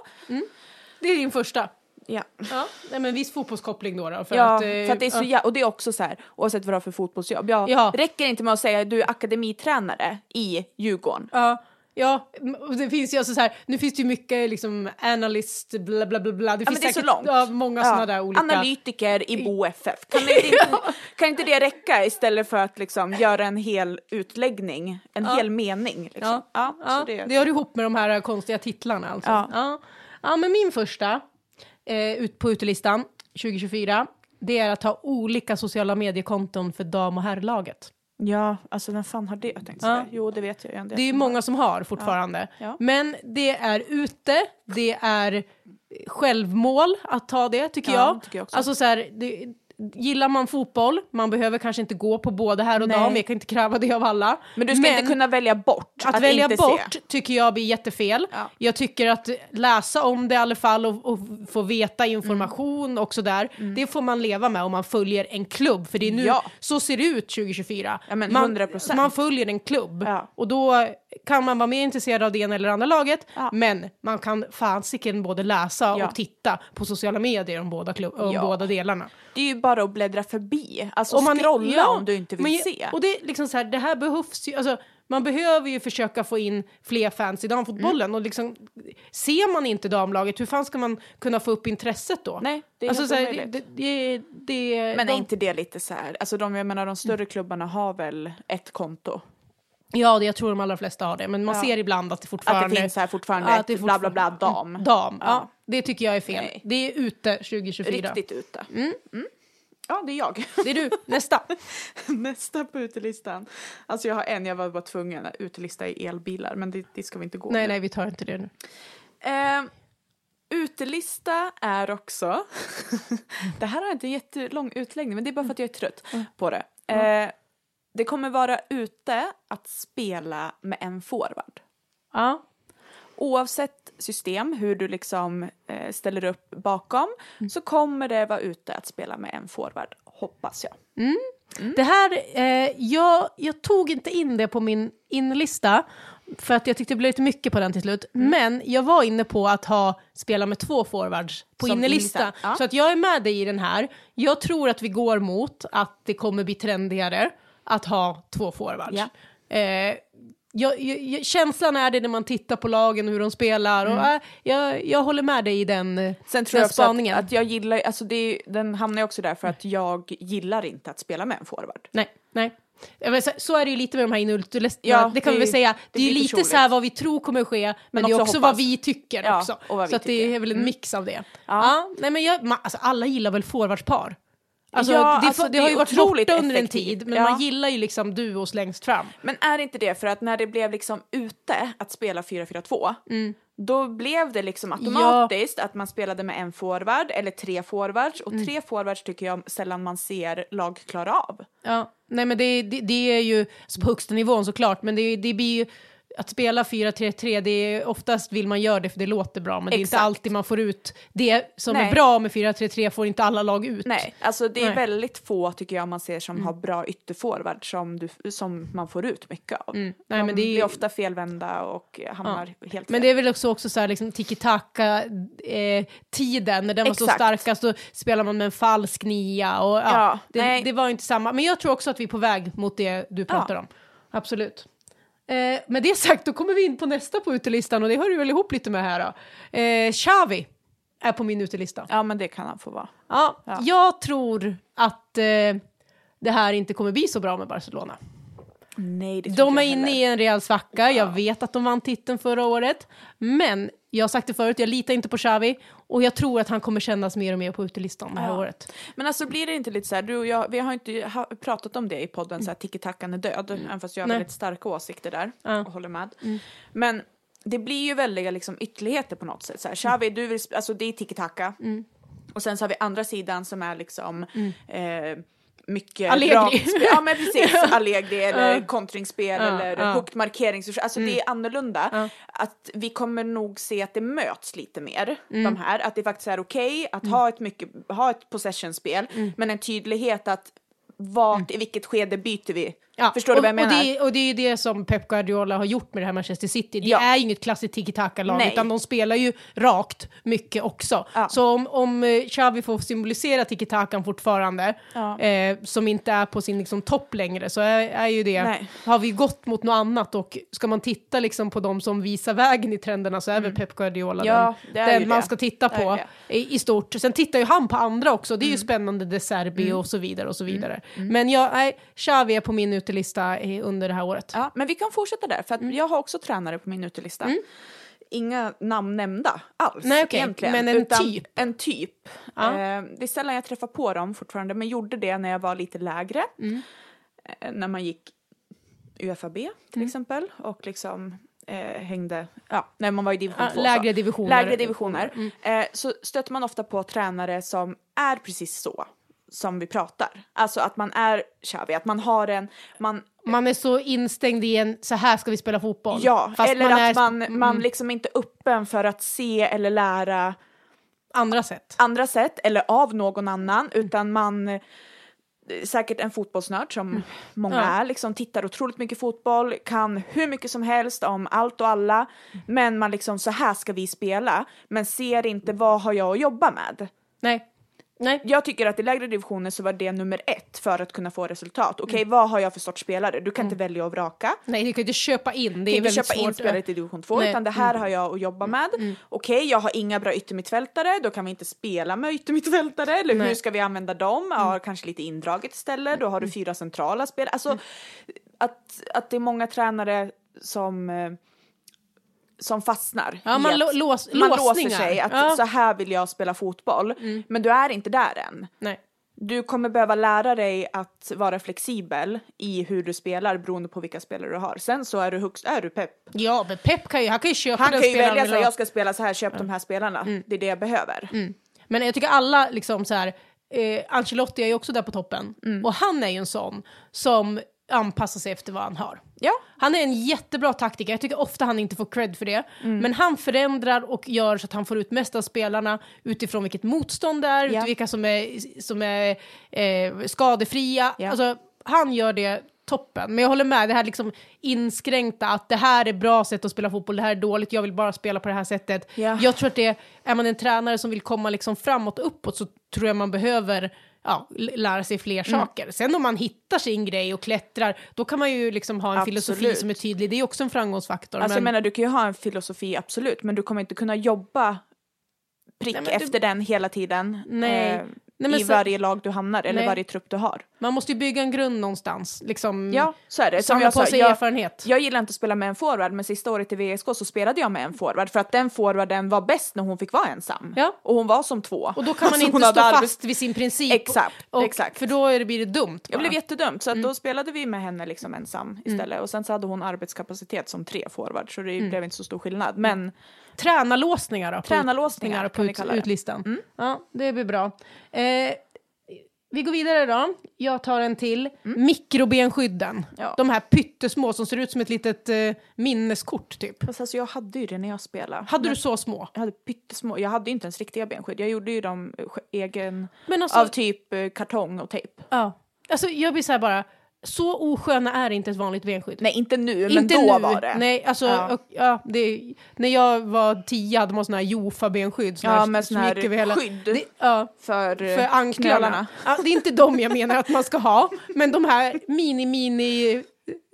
Det är din första. ja. Ja. Nej, men viss fotbollskoppling då. då för ja, att, eh, för att det är så ja. och det är också så här, oavsett vad du har för fotbollsjobb. Jag Ja. räcker inte med att säga du är akademitränare i Djurgården. Ja, ja, det finns ju alltså så här, nu finns det ju mycket liksom analyst, bla bla bla bla. Det men finns det säkert. Ja, många sådana där olika. Analytiker i Bo FF. Kan, det [LAUGHS] inte, kan inte det räcka istället för att liksom göra en hel utläggning, en Ja. hel mening? Liksom? Ja, Ja, ja, så det, det hör ihop med de här konstiga titlarna alltså. Ja. Ja, ja men min första eh, ut på utelistan 2024, det är att ha olika sociala mediekonton för dam och herrlaget. Ja, alltså vem fan har det? Jag tänkte Ja. Jo, det vet jag ju. del Det är ju många som har fortfarande. Ja. Men det är ute, det är självmål att ta det tycker Ja, jag. tycker jag också. Alltså så här, det, gillar man fotboll, man behöver kanske inte gå på både här och Nej. dam, jag kan inte kräva det av alla. Men du ska inte kunna välja bort Att, välja inte bort se. tycker jag blir jättefel. Ja. Jag tycker att läsa om det i alla fall och, och få veta information och sådär, det får man leva med om man följer en klubb. För det är nu, Ja. så ser det ut 2024. Ja, men man, 100%. man följer en klubb. Ja. Och då kan man vara mer intresserad av det ena eller andra laget, men man kan fasiken både läsa och titta på sociala medier om båda, klubb, om båda delarna. Det är ju bara att bläddra förbi. Alltså Om man- scrolla ja, om du inte vill men, se. Och det är liksom så här, det här behövs ju, alltså, man behöver ju försöka få in fler fans i damfotbollen Mm. och liksom, ser man inte damlaget, hur fan ska man kunna få upp intresset då? Nej, det är alltså, så här, det, det, det, Men de, är inte det lite så här, alltså de, jag menar de större klubbarna har väl ett konto? Ja, det, jag tror de allra flesta har det, men man Ja. ser ibland att det fortfarande... Att det finns här fortfarande att det ett är bla bla bla fortfarande- dam. Dam, ja. Ja. Det tycker jag är fel. Nej. Det är ute 2024. Riktigt ute. Mm. Ja, det är jag. Det är du, nästa. [LAUGHS] Nästa på utelistan. Alltså jag har en, jag var bara tvungen, utelista i elbilar, men det, det ska vi inte gå nej, nu. nej, vi tar inte det nu. Eh, utelista är också, [LAUGHS] det här har inte en jättelång utläggning, men det är bara för att jag är trött på det. Eh, det kommer vara ute att spela med en forward. Ja. Oavsett system, hur du liksom eh, ställer upp bakom, så kommer det vara ute att spela med en forward, hoppas jag. Det här, eh, jag, jag tog inte in det på min inlista för att jag tyckte det blev lite mycket på den till slut. Mm. Men jag var inne på att ha spela med två forwards på Som innerlista. ja. Så att jag är med dig i den här. Jag tror att vi går mot att det kommer bli trendigare att ha två forwards. Ja. Eh, jag, jag, känslan är det när man tittar på lagen och hur de spelar. Och, Mm. äh, jag, jag håller med dig i den, eh, Sen tror den jag också att, spaningen. att jag gillar, alltså det den hamnar ju också där för att jag gillar inte att spela med en forward. Nej, nej. Så är det ju lite med de här inultulisterna. Ja, det kan det vi väl säga. det Det är ju lite personligt. så här vad vi tror kommer ske, men, Men det är också också vad vi tycker Ja, också. vi så att det tycker. är väl en Mm. mix av det. Ja. Ja. nej, men jag, man, alltså, alla gillar väl forwardspar? Alltså, Ja, det, alltså, det, det har ju varit borta under en tid, men Ja. man gillar ju liksom duos längst fram. Men är det inte det för att när det blev liksom ute att spela 4-4-2 Mm. då blev det liksom automatiskt att man spelade med en forward eller tre forwards och Mm. tre forwards tycker jag sällan man ser lag klara av. Ja, nej men det, det, det är ju alltså på högsta nivån såklart, men det, det blir ju att spela 4-3-3, det är oftast vill man göra det för det låter bra, men det är inte Exakt. alltid man får ut det som Nej. är bra med 4-3-3 får inte alla lag ut. Nej, alltså det är Nej. väldigt få tycker jag man ser som har bra ytterforward som, du, som man får ut mycket av. Mm. Nej, De men det är- blir ofta felvända och hamnar helt Men fel. det är väl också, också så här, liksom, tiki-taka-tiden, när den var så Exakt. starkast, då spelar man med en falsk nia och ja, Ja, det, det var inte samma. Men jag tror också att vi är på väg mot det du pratar Ja. om. Absolut. Eh, med det sagt, då kommer vi in på nästa på utelistan och det hör ju väl ihop lite med här då. Eh, Xavi är på min utelista. Ja men det kan han få vara. Ja, Ja. Jag tror att eh, det här inte kommer bli så bra med Barcelona. Nej det De är inne i en rejäl svacka, jag vet att de vann titeln förra året. Men jag har sagt det förut, jag litar inte på Xavi och jag tror att han kommer kännas mer och mer på utelistan det här Ja. året. Men alltså blir det inte lite så här, du och jag, vi har inte ha, pratat om det i podden, så här tiki-takan är död, även fast jag har Nej. väldigt starka åsikter där Ja. och håller med. Men det blir ju väldiga liksom, ytterligheter på något sätt. Så här, Xavi, du vill, alltså det är tiki-taka. Och sen så har vi andra sidan som är liksom eh, mycket Allegri. rakt. [LAUGHS] Ja men precis, Allegri eller kontringsspel eller högt markeringsförsök. Alltså det är annorlunda. Att vi kommer nog se att det möts lite mer, Mm. de här. Att det faktiskt är okej att ha ett, mycket, ha ett possession-spel, Mm. men en tydlighet att vart, i vilket skede byter vi? Ja, Förstår du och, vad jag menar? Och det, och det är ju det som Pep Guardiola har gjort med det här Manchester City. Det Ja. är ju inget klassiskt tiki-taka-lag, utan de spelar ju rakt mycket också. Ja. Så om, om eh, Xavi får symbolisera tiki-takan fortfarande, eh, som inte är på sin liksom, topp längre, så är, är ju det, Nej. har vi gått mot något annat och ska man titta liksom, på de som visar vägen i trenderna så är väl Pep Guardiola Mm. Den, den ju man det. ska titta på i, i stort. Sen tittar ju han på andra också, det är ju Mm. spännande, De Serbi och så vidare och så vidare. Men jag, nej, Xavi är på min utelista under det här året. Ja, men vi kan fortsätta där, för Mm. jag har också tränare på min utelista. Inga namn nämnda alls Nej, okej, egentligen. men en utan typ. En typ. Ja. Eh, det är sällan jag träffar på dem fortfarande, men gjorde det när jag var lite lägre. Mm. Eh, när man gick UFAB till Mm. exempel och liksom eh, hängde, ja, när man var i division Ja, 2. lägre divisioner. Lägre divisioner. Mm. Eh, så stöter man ofta på tränare som är precis så som vi pratar. Alltså att man är Xavi, att man har en, man Man är så instängd i en, så här ska vi spela fotboll. Ja, Fast eller man att är man, mm, man liksom inte är öppen för att se eller lära andra sätt. andra sätt eller av någon annan utan man eh, säkert en fotbollsnörd som många Mm. Ja. är, liksom tittar otroligt mycket fotboll, kan hur mycket som helst om allt och alla, men man liksom så här ska vi spela, men ser inte vad har jag att jobba med. Nej. Nej. Jag tycker att i lägre divisioner så var det nummer ett för att kunna få resultat. Okej, Mm. vad har jag för sorts spelare? Du kan inte välja och vraka. Nej, du kan inte köpa in. Det är inte väldigt köpa in svårt. spelare till division 2 Nej. Mm. utan det här har jag att jobba med. Okej, jag har inga bra yttermittfältare, då kan vi inte spela med yttermittfältare. Eller hur Nej. Mm. ska vi använda dem? Ja, kanske lite indraget istället. Då har du fyra centrala spel. Alltså Mm. att, att det är många tränare som eh, som fastnar. Ja, man lå- lås- man låser sig att Ja. Mm. så här vill jag spela fotboll. Men du är inte där än. Nej. Du kommer behöva lära dig att vara flexibel i hur du spelar beroende på vilka spelare du har. Sen så är du högst, är du pepp. Ja, men Pep kan ju, han kan ju köpa Han den kan ju välja så jag ska spela så här, köp de här spelarna. Mm. Det är det jag behöver. Men jag tycker alla liksom så här, eh, Ancelotti är ju också där på toppen. Mm. Och han är ju en sån som anpassar sig efter vad han har. Ja, Han är en jättebra taktiker, jag tycker ofta han inte får cred för det. Mm. Men han förändrar och gör så att han får ut mest av spelarna utifrån vilket motstånd det är, Ja. vilka som är, som är eh, skadefria. Ja. Alltså, han gör det toppen. Men jag håller med, det här liksom inskränkta att det här är bra sätt att spela fotboll, det här är dåligt, jag vill bara spela på det här sättet. Ja. Jag tror att det, är man en tränare som vill komma liksom framåt och uppåt så tror jag man behöver ja, l- lära sig fler Mm. saker. Sen om man hittar sin grej och klättrar, då kan man ju liksom ha en filosofi Absolut. som är tydlig. Det är också en framgångsfaktor. alltså jag men, menar du kan ju ha en filosofi absolut, men du kommer inte kunna jobba prick Nej, men du- efter den hela tiden. Nej. eh, Nej, I så- varje lag du hamnar eller Nej. varje trupp du har. man måste ju bygga en grund någonstans. Liksom, Ja, så är det. Som jag på sig jag, erfarenhet. jag gillar inte att spela med en forward, men sista året i VSK så spelade jag med en forward för att den forwarden var bäst när hon fick vara ensam. Ja. Och hon var som två. Och då kan man Alltså, inte stå fast arbets- vid sin princip. Exakt, och, exakt. För då är det, blir det dumt. Bara. blev jättedumt, så att Mm. då spelade vi med henne liksom ensam istället. Och sen så hade hon arbetskapacitet som tre forward, så det Mm. blev inte så stor skillnad. Men Tränarlåsningar då? på Tränarlåsningar ut- på kalla det. Mm. utlistan. Ja, det blir bra. Eh, Vi går vidare då. Jag tar en till. Mikrobenskydden. Ja. De här pyttesmå som ser ut som ett litet eh, minneskort typ. Fast alltså jag hade ju det när jag spelade. Hade du så små? Jag hade pyttesmå, jag hade ju inte ens riktiga benskydd. Jag gjorde ju dem egen, Men alltså, av typ eh, kartong och tejp. ja. alltså jag blir så här bara, så osköna är inte ett vanligt benskydd. Nej inte nu, men inte då nu. var det. Nej, alltså, Ja. och, ja, det, när jag var tio hade man såna här Jofa-benskydd. såna Ja, med såna här hela- skydd. Det, ja, För, eh, för anklarna. Ja, det är inte de jag menar att man ska ha, men de här mini-mini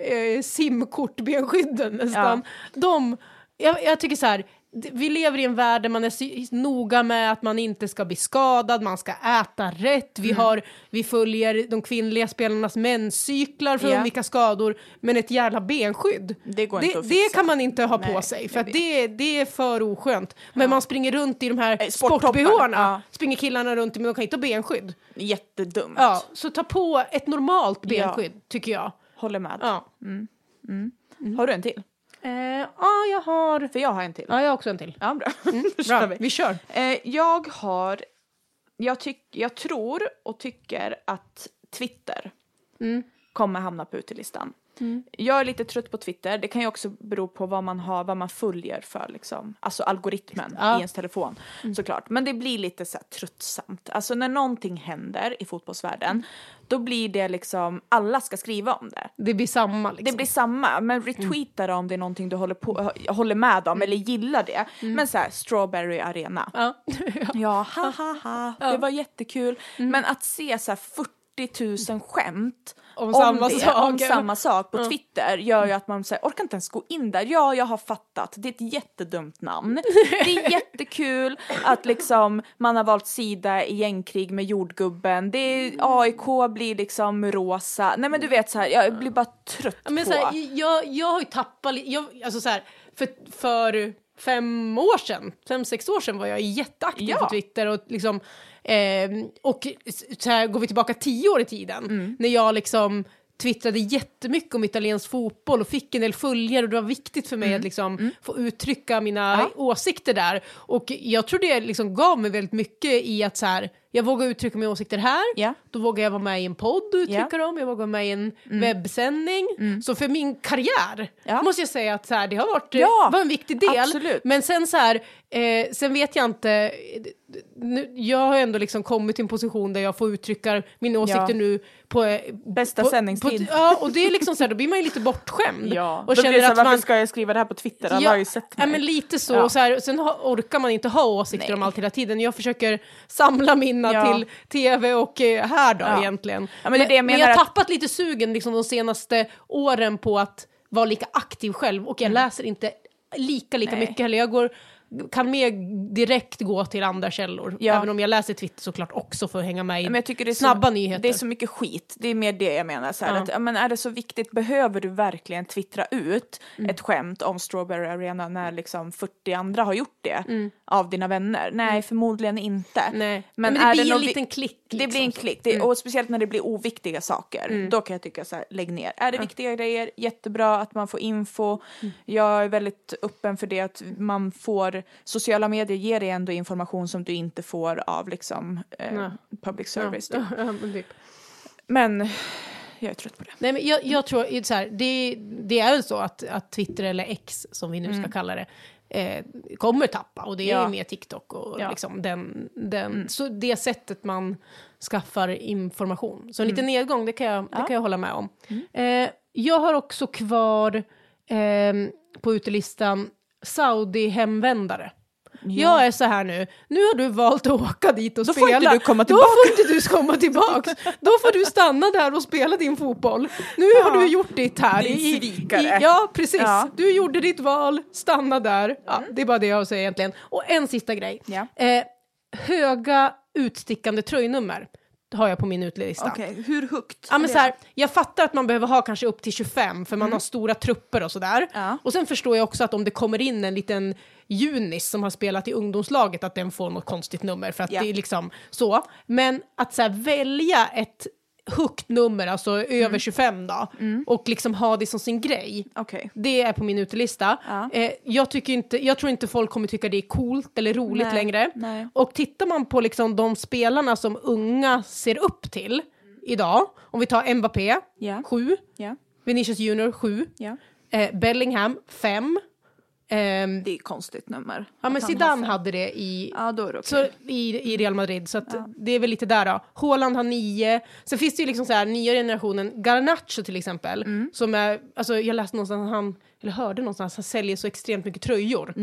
eh, simkortbenskydden nästan. De, jag, jag tycker så här, vi lever i en värld där man är så noga med att man inte ska bli skadad, man ska äta rätt, Mm. vi, har, vi följer de kvinnliga spelarnas menscyklar för Ja. undvika skador, men ett jävla benskydd, Det går det, inte att det kan man inte ha på Nej, sig, för det, det är för oskönt. Men man springer runt i de här Eh, sport-bhna, ja. springer killarna runt i, men de kan inte ha benskydd. Jättedumt. Ja, så ta på ett normalt benskydd, tycker jag. Håller med. Ja. Har du en till? Eh, ja, jag har... För jag har en till. Ja, jag har också en till. Ja, bra. [LAUGHS] Då Bra, vi. vi kör. Eh, jag har... Jag, tyck, jag tror och tycker att Twitter Mm. kommer hamna på utelistan. Jag är lite trött på Twitter. Det kan ju också bero på vad man har, vad man följer för liksom, alltså algoritmen Ja. i ens telefon såklart. Men det blir lite så här tröttsamt. Alltså när någonting händer i fotbollsvärlden, då blir det liksom, alla ska skriva om det. Det blir samma liksom. Det blir samma, men retweeta det om det är någonting du håller, på, håller med om eller gillar det. Men så här, Strawberry Arena. Ja. Ja, [LAUGHS] ha ha ha, det var jättekul. Men att se så här 40 000 skämt Om samma det, sak. om samma sak på Twitter gör ju att man här, orkar inte ens gå in där. Ja, jag har fattat, det är ett jättedumt namn. Det är jättekul att liksom man har valt sida i gängkrig med jordgubben. Det är, AIK blir liksom rosa. Nej men du vet så här, jag blir bara trött Men på... här, jag, jag har ju tappat li- jag, alltså så här, för, för fem år sedan, fem, sex år sedan var jag jätteaktiv Ja. på Twitter och liksom eh, och så här går vi tillbaka tio år i tiden Mm. när jag liksom twittrade jättemycket om italiensk fotboll och fick en del följare och det var viktigt för mig att liksom få uttrycka mina Mm. Ja. åsikter där. Och jag tror det liksom gav mig väldigt mycket i att så här, jag vågar uttrycka mina åsikter här, Ja. då vågar jag vara med i en podd och uttrycka Ja. dem, jag vågar vara med i en webbsändning. Så för min karriär Ja. måste jag säga att så här, det har varit Ja, var en viktig del. absolut. Men sen så här, eh, sen vet jag inte, nu, jag har ändå liksom kommit till en position där jag får uttrycka mina åsikter Ja. nu på... eh, Bästa på, sändningstid. På, ja, och det är liksom så här, då blir man ju lite bortskämd. Ja, och då blir känner det så att varför man... ska jag skriva det här på Twitter? Alla Ja, har ju sett ja, mig. men lite så. Ja. Och så här, sen orkar man inte ha åsikter Nej. om allt hela tiden. Jag försöker samla mina Ja. till tv och eh, här då Ja. egentligen. Ja, men det jag men jag har att- tappat lite sugen liksom, de senaste åren på att vara lika aktiv själv och jag läser inte lika lika Mm. Nej. mycket heller. Jag går, kan mer direkt gå till andra källor. Ja. Även om jag läser Twitter såklart också för att hänga med i Men jag tycker det är snabba så, nyheter. Det är så mycket skit. Det är mer det jag menar. Så här, Ja. att, men är det så viktigt, behöver du verkligen twittra ut Mm. ett skämt om Strawberry Arena när liksom 40 andra har gjort det av dina vänner? Nej, förmodligen inte. Mm. Nej. Men, Men, är det blir det en liten klick. Det blir en liksom. klick, det, och speciellt när det blir oviktiga saker. Då kan jag tycka så här, lägg ner. Är det viktiga grejer, jättebra att man får info. Jag är väldigt öppen för det att man får, sociala medier ger dig ändå information som du inte får av liksom eh, Ja. public service. typ. Ja, ja, men typ. Men jag är trött på det. Nej, men jag, jag tror så här, det, det är väl så att, att Twitter eller X som vi nu ska kalla det eh, kommer tappa och det är Mm. Ja. ju mer TikTok och Ja. liksom den, den Mm. så det sättet man skaffar information. Så en liten nedgång, det kan jag, det Mm. Mm. kan jag hålla med om. Eh, jag har också kvar ehm, på utelistan Saudi-hemvändare. Jag är så här nu, nu har du valt att åka dit och Då får spela. inte du komma Då tillbaka. får inte du komma tillbaka. Då får du stanna där och spela din fotboll. Nu har Ja. du gjort ditt här. Din I- svikare. Ja, precis. Ja. Mm. Du gjorde ditt val, stanna där. Ja, det är bara det jag har att säga egentligen. Och en sista grej. Eh, höga utstickande tröjnummer har jag på min utelista. Okej, hur högt? Ja, men så här, jag fattar att man behöver ha kanske upp till 25 för man har stora trupper och sådär. Mm. Ja. Och sen förstår jag också att om det kommer in en liten junis som har spelat i ungdomslaget att den får något konstigt nummer för att Ja. det är liksom så. Men att så här, välja ett högt nummer, alltså över 25 då, och liksom ha det som sin grej. Okej. Det är på min utelista. Ja. Eh, jag, tycker inte, jag tror inte folk kommer tycka det är coolt eller roligt Nej, längre. nej. Och tittar man på liksom de spelarna som unga ser upp till idag, om vi tar Mbappé, Ja. 7, Ja. Vinicius Junior 7, ja. eh, Bellingham 5. Ehm, Det är ett konstigt nummer. ja men Zidane fem. hade det i, Ja, det okej. så, i, i Real Madrid, så att det är väl lite där då. Haaland har 9. Sen finns det ju liksom så här nya generationen, Garnacho till exempel, Mm. som är, alltså jag läste någonstans han, eller hörde någonstans, han säljer så extremt mycket tröjor.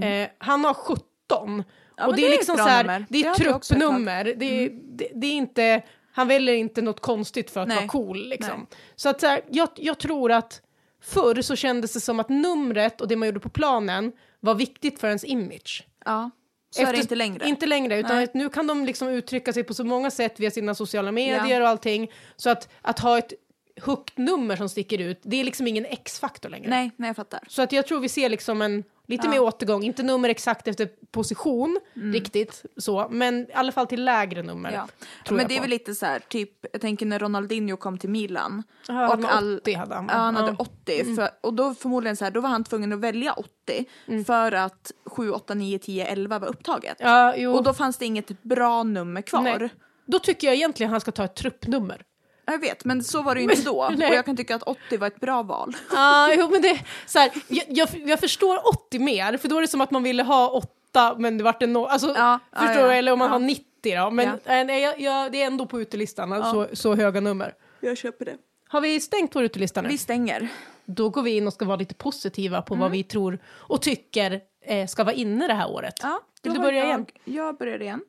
Eh, han har 17. Mm. Ja, och det det är liksom så här, det är Det truppnummer. Det, är- det, det är inte, han väljer inte något konstigt för att Nej. vara cool liksom. Nej. Så att så här, jag, jag tror att förr så kändes det som att numret och det man gjorde på planen var viktigt för ens image. Ja. Så är det Efter- inte längre. Inte längre, utan nu kan de liksom uttrycka sig på så många sätt via sina sociala medier Ja. och allting. Så att, att ha ett högt nummer som sticker ut, det är liksom ingen X-faktor längre. Nej, nej jag fattar. Så att jag tror vi ser liksom en lite Ja. mer återgång, inte nummer exakt efter position riktigt så, men i alla fall till lägre nummer. Mm. Ja. Men det är väl lite så här, typ, jag tänker när Ronaldinho kom till Milan. Ja, han hade 80 hade han? Ja, han hade Ja. Mm. 80. För, och då förmodligen så här, då var han tvungen att välja 80 för att 7, 8, 9, 10, 11 var upptaget. Ja. Och då fanns det inget bra nummer kvar. Nej. Då tycker jag egentligen han ska ta ett truppnummer. Jag vet, men så var det ju inte då. [LAUGHS] Nej. Och jag kan tycka att 80 var ett bra val. [LAUGHS] Ja, jo men det, så här, jag, jag, jag förstår 80 mer, för då är det som att man ville ha 8 men det vart en noll. Alltså, Ja, förstår ja, du? Eller om man ja. har 90 då. Men Ja. äh, nej, jag, jag, det är ändå på utelistan, alltså, så, så höga nummer. Jag köper det. Har vi stängt vår utelista nu? Vi stänger. Då går vi in och ska vara lite positiva på vad Mm. vi tror och tycker eh, ska vara inne det här året. Ja, Vill du börja jag, igen? Jag börjar igen.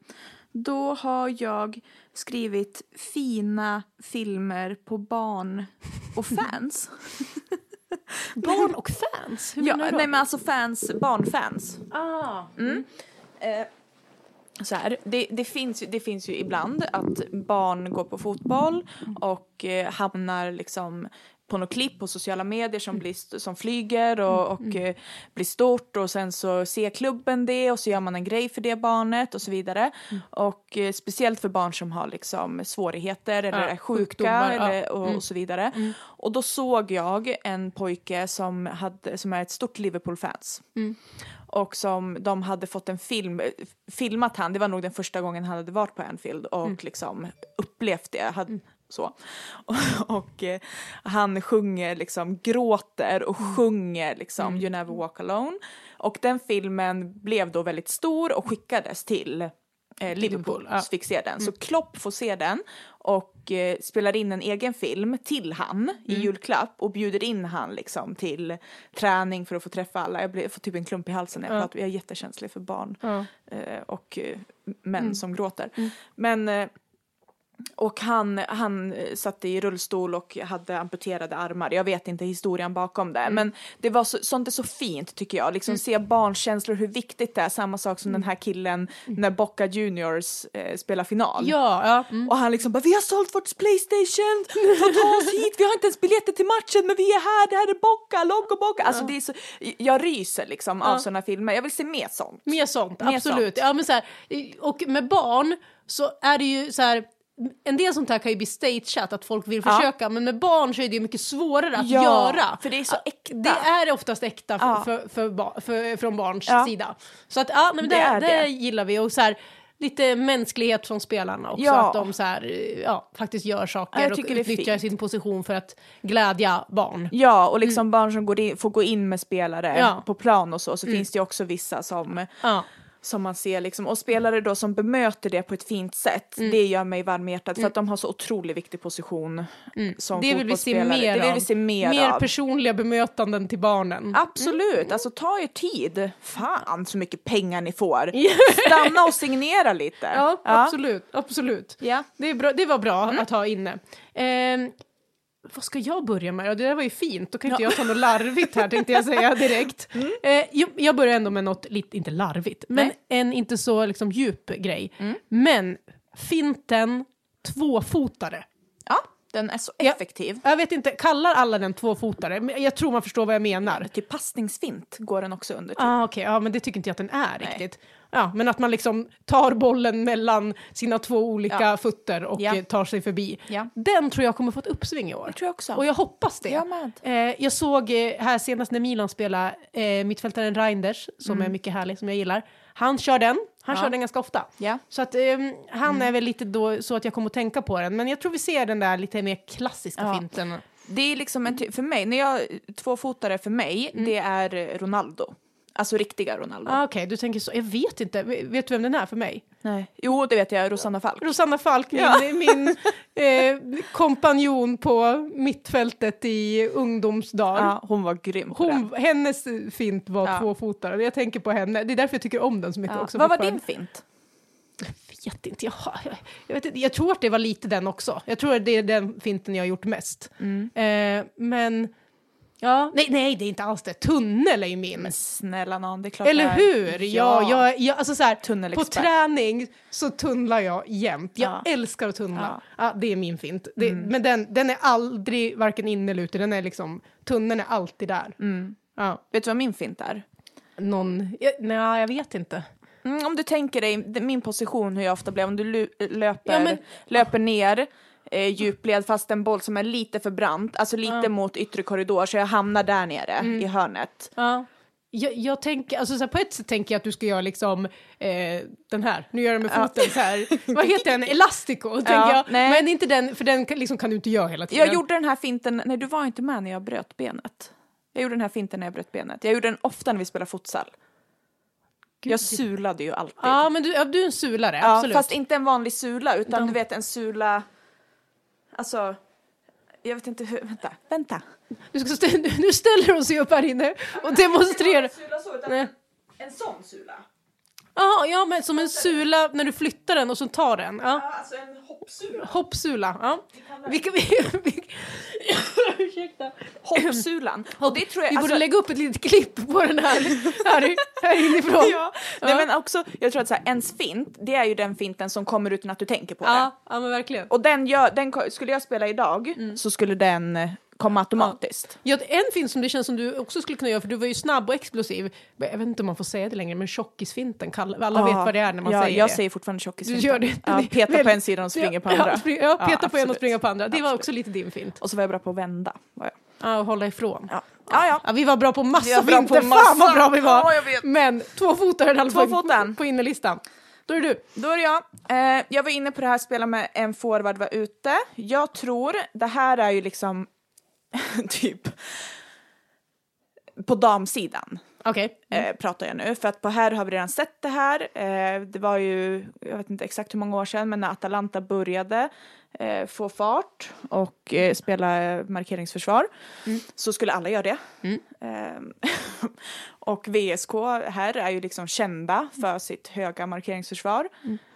Då har jag skrivit fina filmer på barn och fans. [LAUGHS] Barn och fans? Hur ja, menar du då? nej men alltså fans, barnfans. ah. Eh, så här, det, det, finns, det finns ju ibland att barn går på fotboll och eh, hamnar liksom på något klipp på sociala medier som, blir, st- som flyger och, och eh, blir stort och sen så ser klubben det och så gör man en grej för det barnet och så vidare. Och eh, speciellt för barn som har liksom svårigheter eller Ja, är sjuka sjukdomar, ja. eller, och, och så vidare. Och då såg jag en pojke som, hade, som är ett stort Liverpool-fans. Och som de hade fått en film, filmat han, det var nog den första gången han hade varit på Anfield och liksom upplevt det. Hade, så. Och, [LAUGHS] och eh, han sjunger, liksom gråter och sjunger liksom You never walk alone. Och den filmen blev då väldigt stor och skickades till eh, Liverpool, ja. så fick se den. Så Klopp får se den och eh, spelar in en egen film till han i julklapp och bjuder in han liksom till träning för att få träffa alla. Jag, blir, jag får typ en klump i halsen när jag pratar. Jag är jättekänslig för barn eh, och eh, män som gråter. Men eh, och han, han eh, satt i rullstol och hade amputerade armar. Jag vet inte historien bakom det. Men det var så, sånt är så fint tycker jag. Liksom se barnkänslor, hur viktigt det är. Samma sak som den här killen när Boca Juniors eh, spelar final. Ja, ja. Mm. Och han liksom bara, vi har sålt vårt Playstation, [LAUGHS] få ta oss hit, vi har inte ens biljetter till matchen men vi är här, det här är Boca, Loco Boca. Alltså det är så, jag ryser liksom av sådana filmer, jag vill se mer sånt. Mer sånt, Mer absolut. sånt. Ja, men så här, och med barn så är det ju så här, en del sånt här kan ju bli stageat, att folk vill Ja. försöka, men med barn så är det mycket svårare att Ja, göra. för det är så äkta. Det är oftast äkta Ja. för, för, för, från barns sida. Så att, ja, men det, Det det, är det. gillar vi. Och så här, lite mänsklighet från spelarna också, Ja. att de så här, ja, faktiskt gör saker och utnyttjar sin position för att glädja barn. Ja, och liksom barn som går in, får gå in med spelare Mm. Ja. på plan och så, så finns det också vissa som. Som man ser liksom, och spelare då som bemöter det på ett fint sätt, Mm. det gör mig varm i hjärtat för att de har så otroligt viktig position som Det vill vi se fotbollsspelare. mer Det vill vi se mer, mer av. personliga bemötanden till barnen. Absolut, alltså ta er tid. Fan så mycket pengar ni får. [LAUGHS] Stanna och signera lite. Ja, absolut. absolut. Ja. Det, är bra, det var bra att ha inne. Ehm, vad ska jag börja med? Ja, det där var ju fint, då kan inte jag ta något larvigt här tänkte jag säga direkt. [LAUGHS] Eh, jag, jag börjar ändå med något, lite, inte larvigt, men Nej. en inte så liksom, djup grej. Men finten tvåfotare. Ja. Den är så effektiv. Jag vet inte, kallar alla den tvåfotare? Men Jag tror man förstår vad jag menar. Typ passningsfint går den också under. Typ. Ah, Okej, ja men det tycker inte jag att den är riktigt. Ja, men att man liksom tar bollen mellan sina två olika Ja. fötter och Ja. tar sig förbi. Ja. Den tror jag kommer få ett uppsving i år. Det tror jag också. Och jag hoppas det. Jag. Eh, jag såg eh, här senast när Milan spelade eh, mittfältaren Reinders, som är mycket härlig, som jag gillar. Han kör den, han Mm. Ja. kör den ganska ofta. Ja. Så att, ehm, han är väl lite då så att jag kommer att tänka på den. Men jag tror vi ser den där lite mer klassiska Ja. finten. Det är liksom en för mig, när jag, tvåfotare för mig, det är Ronaldo. Alltså riktiga Ronaldo. Ah, Okej, du tänker så. Jag vet inte. Vet du vem den är för mig? Nej. Jo, det vet jag, Rosanna Falk. Rosanna Falk, min, Ja. [LAUGHS] min eh, kompanjon på mittfältet i ungdomsdagar. Ja, hon var grym på Hon, hennes fint var Ja. tvåfotare. Jag tänker på henne. Det är därför jag tycker om den så det. mycket Ja. också. Vad var din fint? vet inte, jag, jag, jag, vet inte, jag tror att det var lite den också. Jag tror att det är den finten jag har gjort mest. Mm. Eh, men, ja, nej, nej, det är inte alls det. Tunnel är ju min. Men snälla nån, det är klart Eller hur? Ja, jag, jag, alltså så här, på träning så tunnlar jag jämt. Jag Ja. Mm. älskar att tunnla. Ja. det är min fint. Det, Men den, den är aldrig varken inne eller ute. Den är liksom, tunneln är alltid där. Mm. Ja. Vet du vad min fint är? Någon, ja, nej, jag vet inte. Mm, om du tänker dig min position, hur jag ofta blir, om du löper, Ja, men- löper ner eh, djupled fast en boll som är lite för brant, alltså lite mot yttre korridor så jag hamnar där nere Mm. i hörnet. Ja. Jag, jag tänker, alltså så på ett sätt tänker jag att du ska göra liksom eh, den här, nu gör jag med foten så här, vad heter den, elastico, [LAUGHS] tänker jag. nej. Men inte den, för den kan, liksom, kan du inte göra hela tiden. Jag gjorde den här finten, nej du var inte med när jag bröt benet. Jag gjorde den här finten när jag bröt benet. Jag gjorde den ofta när vi spelade futsal. Jag sulade ju alltid. Ja, men du, ja, du är en sulare, Ja, absolut. fast inte en vanlig sula utan De- du vet en sula, alltså, jag vet inte hur, vänta, vänta. Du ska stä, nu ställer hon sig upp här inne och demonstrerar. Nej. en sån sula. Jaha, ja men som en sula när du flyttar den och så tar den. Ja. Ja, alltså en hoppsula. Hoppsula. Ja. Vilka, [LAUGHS] vi, vi, ursäkta. Hoppsulan. Och det tror jag, Vi borde alltså, lägga upp ett litet klipp på den här, här, här inifrån. ja. Nej men också, jag tror att så här, ens fint, det är ju den finten som kommer utan att du tänker på det. Ja, ja men verkligen. Och den, gör, den skulle jag spela idag så skulle den komma automatiskt. Ja, en film som det känns som du också skulle kunna göra, för du var ju snabb och explosiv. Jag vet inte om man får säga det längre, men tjockisfinten, alla vet vad det är när man ja, säger jag det. säger fortfarande Du tjockisfinten. gör det. Ja, peta på en sida och springa på ja, andra. Ja, ja peta på en och springa på andra. Det var också lite din fint. Och så var jag bra på att vända. Var jag. Ja, och hålla ifrån. Ja. Ja, ja. Ja, vi var bra på massa Vi var bra på finter, fan vad bra vi var! Ja, jag. Men tvåfotaren i alla fall Tvåfotaren. på innerlistan. Då är det du. Då är det jag. Eh, jag var inne på det här spela med en forward var ute. Jag tror, det här är ju liksom [LAUGHS] typ på damsidan Okej. eh, pratar jag nu. För att på här har vi redan sett det här. Eh, det var ju, jag vet inte exakt hur många år sedan, men när Atalanta började eh, få fart och eh, spela eh, markeringsförsvar så skulle alla göra det. Eh, [LAUGHS] och VSK här är ju liksom kända för sitt höga markeringsförsvar.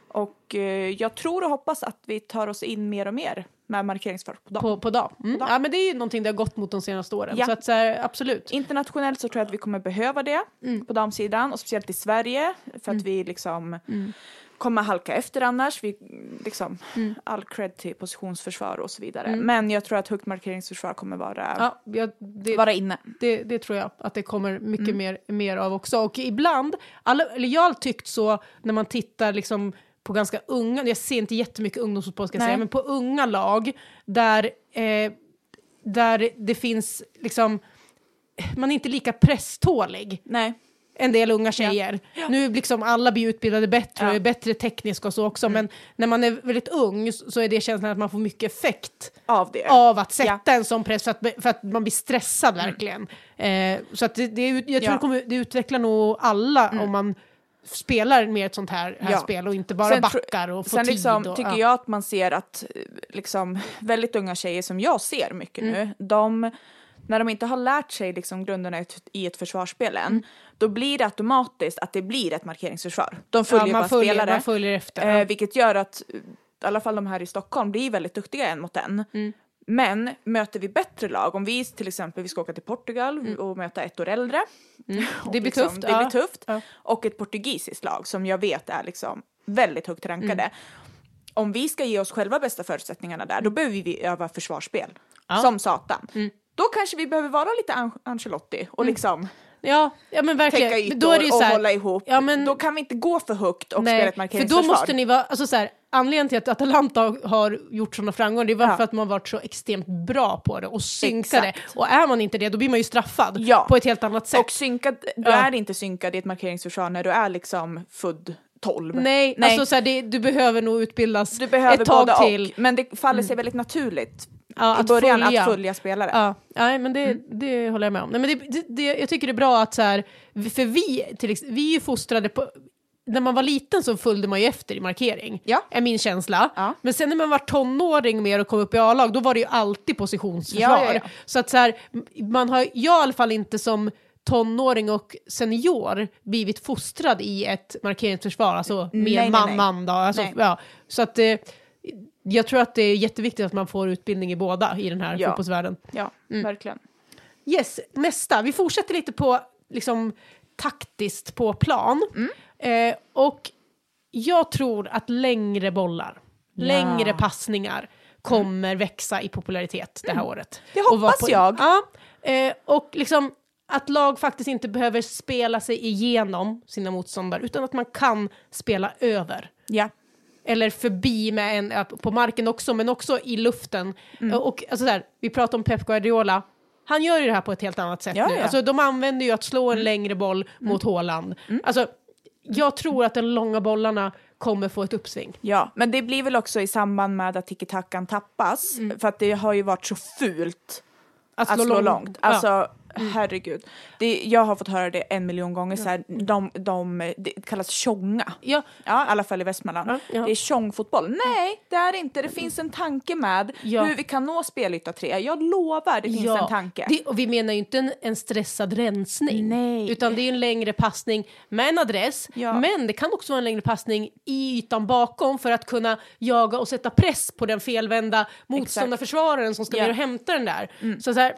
Och eh, jag tror och hoppas att vi tar oss in mer och mer med markeringsförsvar på dam. På, på dag. Mm. dag. Ja, men det är ju någonting det har gått mot de senaste åren. Ja. Så att så här, absolut. Internationellt så tror jag att vi kommer behöva det på damsidan och speciellt i Sverige för att vi liksom kommer halka efter annars. Vi, liksom, All cred till positionsförsvar och så vidare. Men jag tror att högt markeringsförsvar kommer vara, Ja, ja, det, vara inne. det, det tror jag att det kommer mycket Mm. mer, mer av också. Och ibland, alla, eller jag har tyckt så när man tittar liksom på ganska unga, jag ser inte jättemycket ungdomsfotboll ska jag Nej. säga, men på unga lag där, eh, där det finns liksom, man är inte lika presstålig. Nej. En del unga tjejer. Nu liksom alla blir utbildade bättre Ja. och är bättre tekniska och så också, men när man är väldigt ung så är det känslan att man får mycket effekt Av det. av att sätta Ja. en sån press för att, för att man blir stressad verkligen. Eh, så att det, det, jag tror Ja. det, kommer, det utvecklar nog alla om man spelar mer ett sånt här, här Ja. spel och inte bara Sen backar och får Sen tid. liksom, och, tycker ja. jag att man ser att liksom, väldigt unga tjejer som jag ser mycket Mm. nu, de, när de inte har lärt sig liksom, grunderna i ett, försvarsspel än, Mm. då blir det automatiskt att det blir ett markeringsförsvar. De följer ja, bara följer, spelare. man följer efter. Eh, vilket gör att i alla fall de här i Stockholm blir väldigt duktiga en mot en. Mm. Men möter vi bättre lag, om vi till exempel vi ska åka till Portugal och möta ett år äldre. [LAUGHS] och Mm. Det blir liksom, tufft, Det ja. blir tufft. Ja. Och ett portugisiskt lag som jag vet är liksom väldigt högt rankade. Mm. om vi ska ge oss själva bästa förutsättningarna där, då behöver vi öva försvarsspel. Ja. Som satan. Då kanske vi behöver vara lite An- Ancelotti och liksom Ja, ja men verkligen. täcka Men då är det ju ytor så och här, hålla ihop. Ja, men, Då kan vi inte gå för högt och spela nej, ett för markeringsförsvar. då måste ni vara, alltså så här, anledningen till att Atalanta har gjort sådana framgångar, det är Ja. för att man har varit så extremt bra på det och synkade. Exakt. Och är man inte det, då blir man ju straffad Ja. på ett helt annat sätt. Och synkad, du Ja. är inte synkad i ett markeringsförsvar när du är liksom född 12. Nej, Nej. Alltså så här, det, du behöver nog utbildas behöver ett tag till. och. Men det faller sig väldigt naturligt Ja, i att början följa. att följa spelare. Ja, nej, men det, Mm. det håller jag med om. Nej, men det, det, jag tycker det är bra att så här, för vi, till, vi är ju fostrade på, när man var liten så följde man ju efter i markering, Ja. är min känsla. Ja. Men sen när man var tonåring mer och kom upp i A-lag, då var det ju alltid positionsförsvar. Ja. Så att så här, man har, jag i alla fall inte som tonåring och senior blivit fostrad i ett markeringsförsvar, alltså Nej, mer nej, man, nej. man då. Alltså, ja, så att eh, jag tror att det är jätteviktigt att man får utbildning i båda i den här Ja. fotbollsvärlden. Ja, Mm. verkligen. Yes, nästa. Vi fortsätter lite på liksom taktiskt på plan. Mm. Eh, och jag tror att längre bollar, längre passningar kommer växa i popularitet det här året. Mm. Det Och vara hoppas jag. Ja, eh, och liksom att lag faktiskt inte behöver spela sig igenom sina motståndare utan att man kan spela över Ja. eller förbi med en, ja, på marken också, men också i luften. Mm. Och alltså där, vi pratar om Pep Guardiola, han gör ju det här på ett helt annat sätt Ja, nu. ja. Mm. Alltså, de använder ju att slå en längre boll mot Haaland. Alltså, jag tror att de långa bollarna kommer få ett uppsving. ja, men det blir väl också i samband med att tiki-takan tappas. För att det har ju varit så fult att slå, lång- långt. Ja. Alltså, herregud. Det, jag har fått höra det en miljon gånger. Så här, de, de, det kallas tjonga. Ja, Ja, i alla fall i Västmanland. Ja, ja. Det är tjongfotboll. Nej, det är inte. Det finns en tanke med Ja. hur vi kan nå spelyta 3. Jag lovar, det finns ja. en tanke. Det, och vi menar ju inte en, en stressad rensning, Nej. utan det är en längre passning med en adress, Ja. men det kan också vara en längre passning i ytan bakom för att kunna jaga och sätta press på den felvända motståndarförsvararen som ska Ja. ner och hämta den där. Så, så här,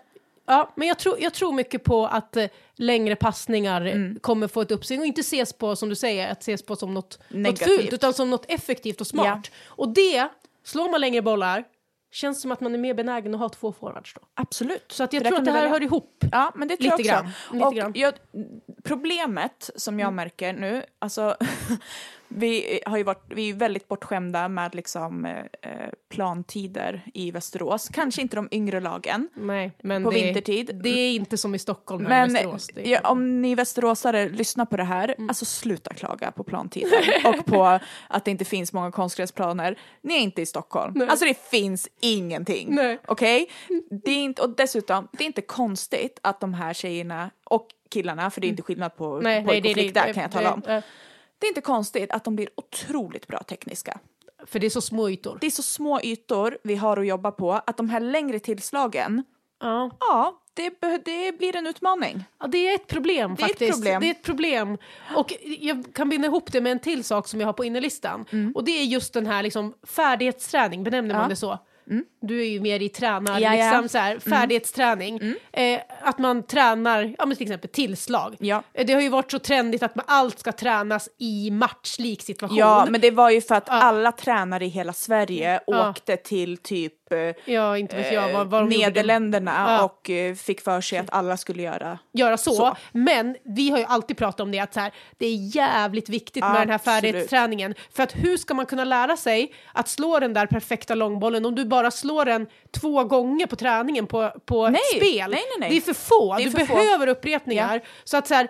ja, men jag tror, jag tror mycket på att eh, längre passningar eh, Mm. kommer få ett uppsving och inte ses på, som du säger, att ses på som något, något fult, utan som något effektivt och smart. Och det, slår man längre bollar, känns som att man är mer benägen att ha två forwards då. Absolut. Så att jag där tror att det här välja. hör ihop. Ja, men det tror Lite jag grann. också. Lite och grann. Jag, problemet som jag märker nu, alltså [LAUGHS] vi har ju varit, vi är väldigt bortskämda med liksom eh, eh, plantider i Västerås. Kanske inte de yngre lagen. Nej, men På det, vintertid. Det är inte som i Stockholm Men Västerås. Ja, om ni västeråsare lyssnar på det här, Mm. alltså sluta klaga på plantider [LAUGHS] och på att det inte finns många konstgräsplaner. Ni är inte i Stockholm. Nej. Alltså det finns ingenting. Okej? Det är inte, och dessutom, det är inte konstigt att de här tjejerna och killarna, för det är inte skillnad på nej, pojk och flick där kan jag tala om. Det är inte konstigt att de blir otroligt bra tekniska. För det är så små ytor. Det är så små ytor vi har att jobba på att de här längre tillslagen, Ja. ja, det, det blir en utmaning. Ja, det är ett problem Det är ett faktiskt. problem. Det är ett problem. Och jag kan binda ihop det med en till sak som jag har på innerlistan. Och det är just den här liksom, färdighetsträning, benämner man Mm. Ja. det så? Du är ju mer i tränar, Ja, ja. liksom så här, färdighetsträning. Eh, att man tränar, ja men till exempel tillslag. Ja. Eh, Det har ju varit så trendigt att man, allt ska tränas i matchlik situation. Ja, men det var ju för att alla tränare i hela Sverige åkte till typ Ja, inte vet jag vad, vad gjorde. Nederländerna Ja. och eh, fick för sig att alla skulle göra göra så. Så. Men vi har ju alltid pratat om det att så här, det är jävligt viktigt med den här Absolut. färdighetsträningen. För att hur ska man kunna lära sig att slå den där perfekta långbollen om du bara slår den två gånger på träningen på, på Nej, ett spel? nej, nej, nej. Det är för få, är du för få. behöver upprepningar. Så att så här,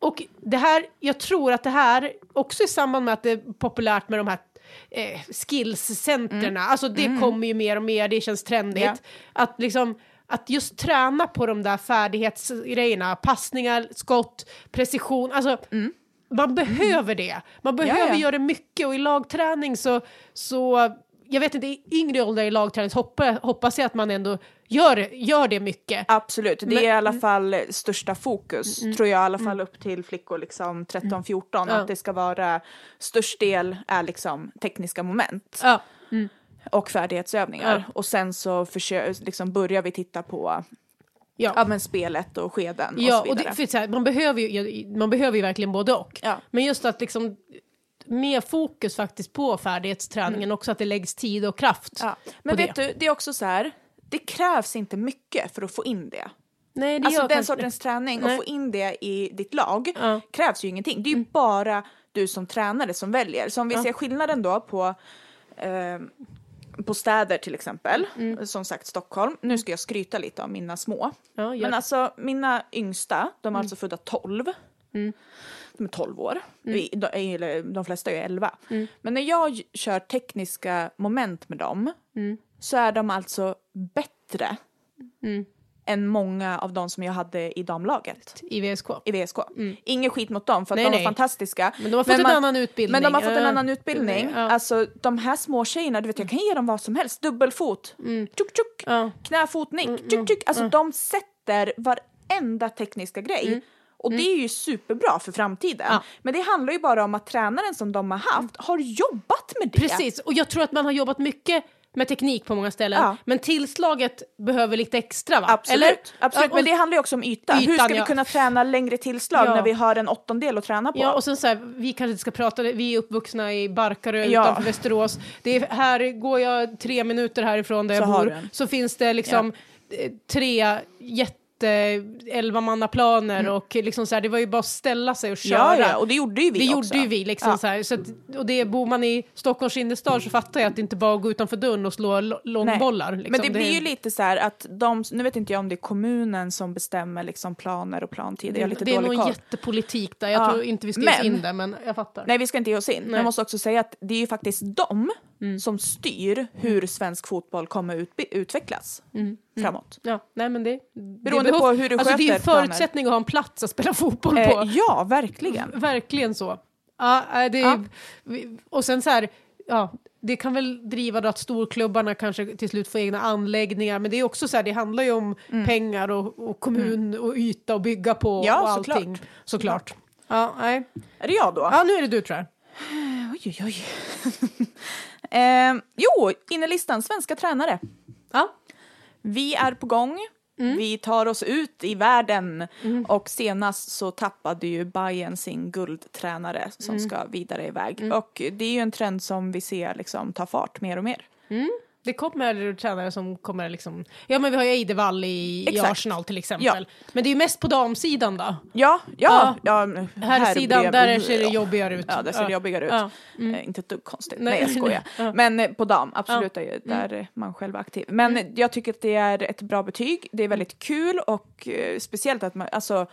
och det här, jag tror att det här, också i samband med att det är populärt med de här eh, skillscenterna, alltså det kommer ju mer och mer, det känns trendigt. Ja. Att liksom att just träna på de där färdighetsgrejerna, passningar, skott, precision, alltså man behöver det. Man behöver Ja, ja. göra det mycket och i lagträning så, så jag vet inte, i yngre åldrar i lagträning hoppas, hoppas jag att man ändå gör, gör det mycket. Absolut, det Men- är i alla fall största fokus, tror jag i alla fall upp till flickor liksom 13-14, Ja. att det ska vara störst del är liksom tekniska moment Ja. och färdighetsövningar. Ja. Och sen så försö- liksom börjar vi titta på Ja. ja, men spelet och skeden och Ja, och vidare. det, för så här, man, behöver ju, man behöver ju verkligen både och. Ja. Men just att liksom mer fokus faktiskt på färdighetsträningen också, att det läggs tid och kraft Ja. Men vet det. du, det är också så här, det krävs inte mycket för att få in det. Nej, det Alltså den kanske- sortens träning, Nej. och få in det i ditt lag Ja. Mm. krävs ju ingenting. Det är ju bara du som tränare som väljer. Så om vi ser skillnaden då på eh, på städer till exempel, Mm. som sagt Stockholm. Nu ska jag skryta lite om mina små. Ja, Men alltså mina yngsta, Mm. de är alltså födda 12. De är 12 år. Mm. De, eller, de flesta är 11. Men när jag kör tekniska moment med dem Mm. så är de alltså bättre än många av de som jag hade i damlaget i VSK. i VSK. Ingen skit mot dem för att Nej, de var nej. fantastiska. Men de har fått en annan utbildning. Men de har fått en annan utbildning. Ja. Alltså de här små tjejerna, du vet jag kan ge dem vad som helst. Dubbelfot, tjuk tjuk, Ja. knäfotning, tjuk tjuk. Alltså de sätter varenda tekniska grej. Och det är ju superbra för framtiden. Ja. Men det handlar ju bara om att tränaren som de har haft har jobbat med det. Precis, och jag tror att man har jobbat mycket med teknik på många ställen, Ja. men tillslaget behöver lite extra va? Absolut, Eller? absolut. Ja, men och- det handlar ju också om yta. Hur Ytan, ska vi ja. kunna träna längre tillslag när vi har en åttondel att träna på? Ja, och sen så här, vi kanske inte ska prata, vi är uppvuxna i Barkarö utanför Västerås. Det är, här går jag tre minuter härifrån där Så jag bor, så finns det liksom eh, tre jätte elvamannaplaner och liksom så här, det var ju bara att ställa sig och köra. ja, ja, och det gjorde ju vi det också. gjorde ju vi liksom Ja. så här, så att, och det, bor man i Stockholms innerstad så fattar jag att det inte bara är att gå utanför dörren och slå långbollar. Liksom. Men det blir är- ju lite så här att de, nu vet inte jag om det är kommunen som bestämmer liksom planer och plantider, jag har lite det är dålig nog koll. jättepolitik där, jag Ja. tror inte vi ska ge oss Men- in där men jag fattar. Nej vi ska inte ge oss in, men jag måste också säga att det är ju faktiskt de Mm. som styr hur svensk fotboll kommer ut, utvecklas framåt. Ja, nej men det, Beroende det på hur du alltså, Det är en sköter planer. förutsättning att ha en plats att spela fotboll på. Eh, ja, verkligen. [LAUGHS] Verkligen så. Ja, det, vi- Och sen så här, ja, det kan väl driva då att storklubbarna kanske till slut får egna anläggningar, men det är också så här, det handlar ju om pengar och, och kommun och yta att bygga på Mm. Ja, och allting. såklart. Såklart. Ja, nej. Är det jag då? ja, nu är det du tror jag. [SIGHS] Oj, oj, oj. [LAUGHS] eh, jo, innerlistan, svenska tränare. Ja. Vi är på gång. Mm. Vi tar oss ut i världen och senast så tappade ju Bayern sin guldtränare som Mm. ska vidare iväg. Och det är ju en trend som vi ser liksom ta fart mer och mer. Det kommer tränare som kommer liksom, ja men vi har ju Eidevall i, i. Arsenal till exempel. Men det är ju mest på damsidan då. Ja, ja, ja. Här sidan, blev- där ser det jobbigare ut. Ja, där ser det jobbigare ut. Ja. Eh, inte ett dugg konstigt. Nej. Nej, jag skojar. [LAUGHS] Ja. Mm. Men eh, på dam, absolut, är ju där är man själv är aktiv. Men eh, jag tycker att det är ett bra betyg. Det är väldigt kul och eh, speciellt att man, alltså,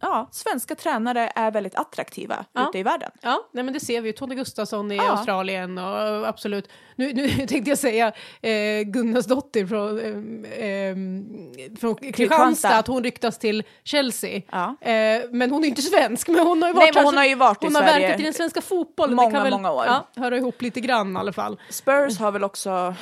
ja, svenska tränare är väldigt attraktiva Ja. ute i världen. Ja, nej men det ser vi ju. Tony Gustafsson i Ja. Australien och eh, absolut. Nu, nu [LAUGHS] tänkte jag säga eh, Gunnarsdottir från, eh, eh, från Kristianstad, att hon ryktas till Chelsea. Ja. Eh, men hon är inte svensk, men hon har ju varit Nej, men hon har ju varit i Hon har Sverige verkat i den svenska fotbollen. många, väl, många år. Ja, höra ihop lite grann i alla fall. Spurs har väl också,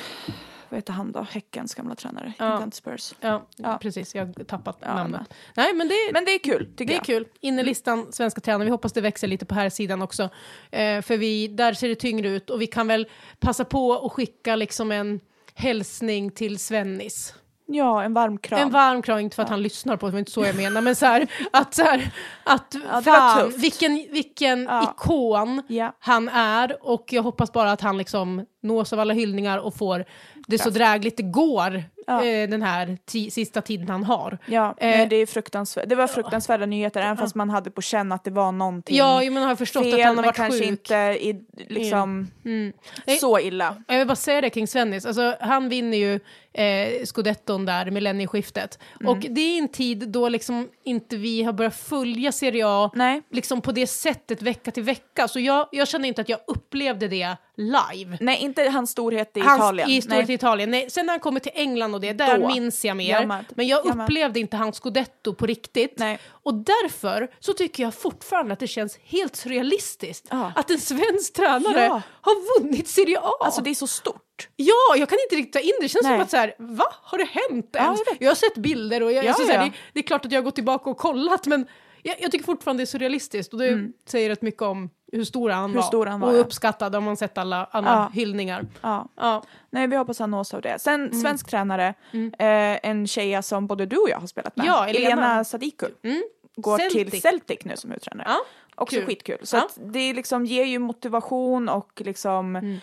vad heter han då, Häckens gamla tränare? Ja. Inte Spurs. Ja, Ja. precis. Jag har tappat Ja, namnet. Nej, men det, Men det är kul, tycker det är jag. kul. Innerlistan, svenska tränare. Vi hoppas det växer lite på här sidan också. Eh, för vi, där ser det tyngre ut och vi kan väl passa på och skicka liksom en hälsning till Svennis. Ja, en varm kram. En varm kram, inte för att han lyssnar på det, var inte så jag menar, men så här, att, så här, att var fan, vilken, vilken Ja. ikon Ja. han är och jag hoppas bara att han liksom nås av alla hyllningar och får det så drägligt det går Ja. eh, den här sista tiden han har. Ja, Eh, det, är fruktansvärt. det var fruktansvärda nyheter, även fast man hade på känn att det var någonting Ja, men har jag förstått fel, att han har varit kanske sjuk. inte i, liksom, Mm. Nej. så illa. Jag vill bara säga det kring Svennis, alltså, han vinner ju eh, scudetton där, millennieskiftet. Mm. Och det är en tid då liksom inte vi har börjat följa Serie A Nej. liksom på det sättet vecka till vecka. Så jag, jag känner inte att jag upplevde det live. Nej, inte hans storhet i Hans, Italien. I storhet i Nej. Italien. Nej, sen när han kommer till England och det, där Då. minns jag mer. Jag med. Men jag upplevde inte hans scudetto på riktigt. Nej. Och därför så tycker jag fortfarande att det känns helt surrealistiskt Ja. att en svensk tränare Ja. har vunnit Serie A. Alltså det är så stort. Ja, jag kan inte riktigt ta in det. Det känns Nej. som att så här, va? Har det hänt Ja, ens? jag har sett bilder och jag, Ja, alltså, så här, ja. det, det är klart att jag har gått tillbaka och kollat men jag, jag tycker fortfarande det är surrealistiskt och det säger rätt mycket om hur stor han Mm. Hur var. stor han var, och ja. uppskattad om man sett alla, alla Ja. hyllningar. Ja. Ja. Nej, vi hoppas han nås av det. Sen Mm. svensk tränare, eh, en tjeja som både du och jag har spelat med. Ja, Elena. Sadiku. Mm. går till Celtic. Celtic nu som huvudtränare. Ja, Också kul. skitkul. Så Ja. det liksom ger ju motivation och liksom Mm.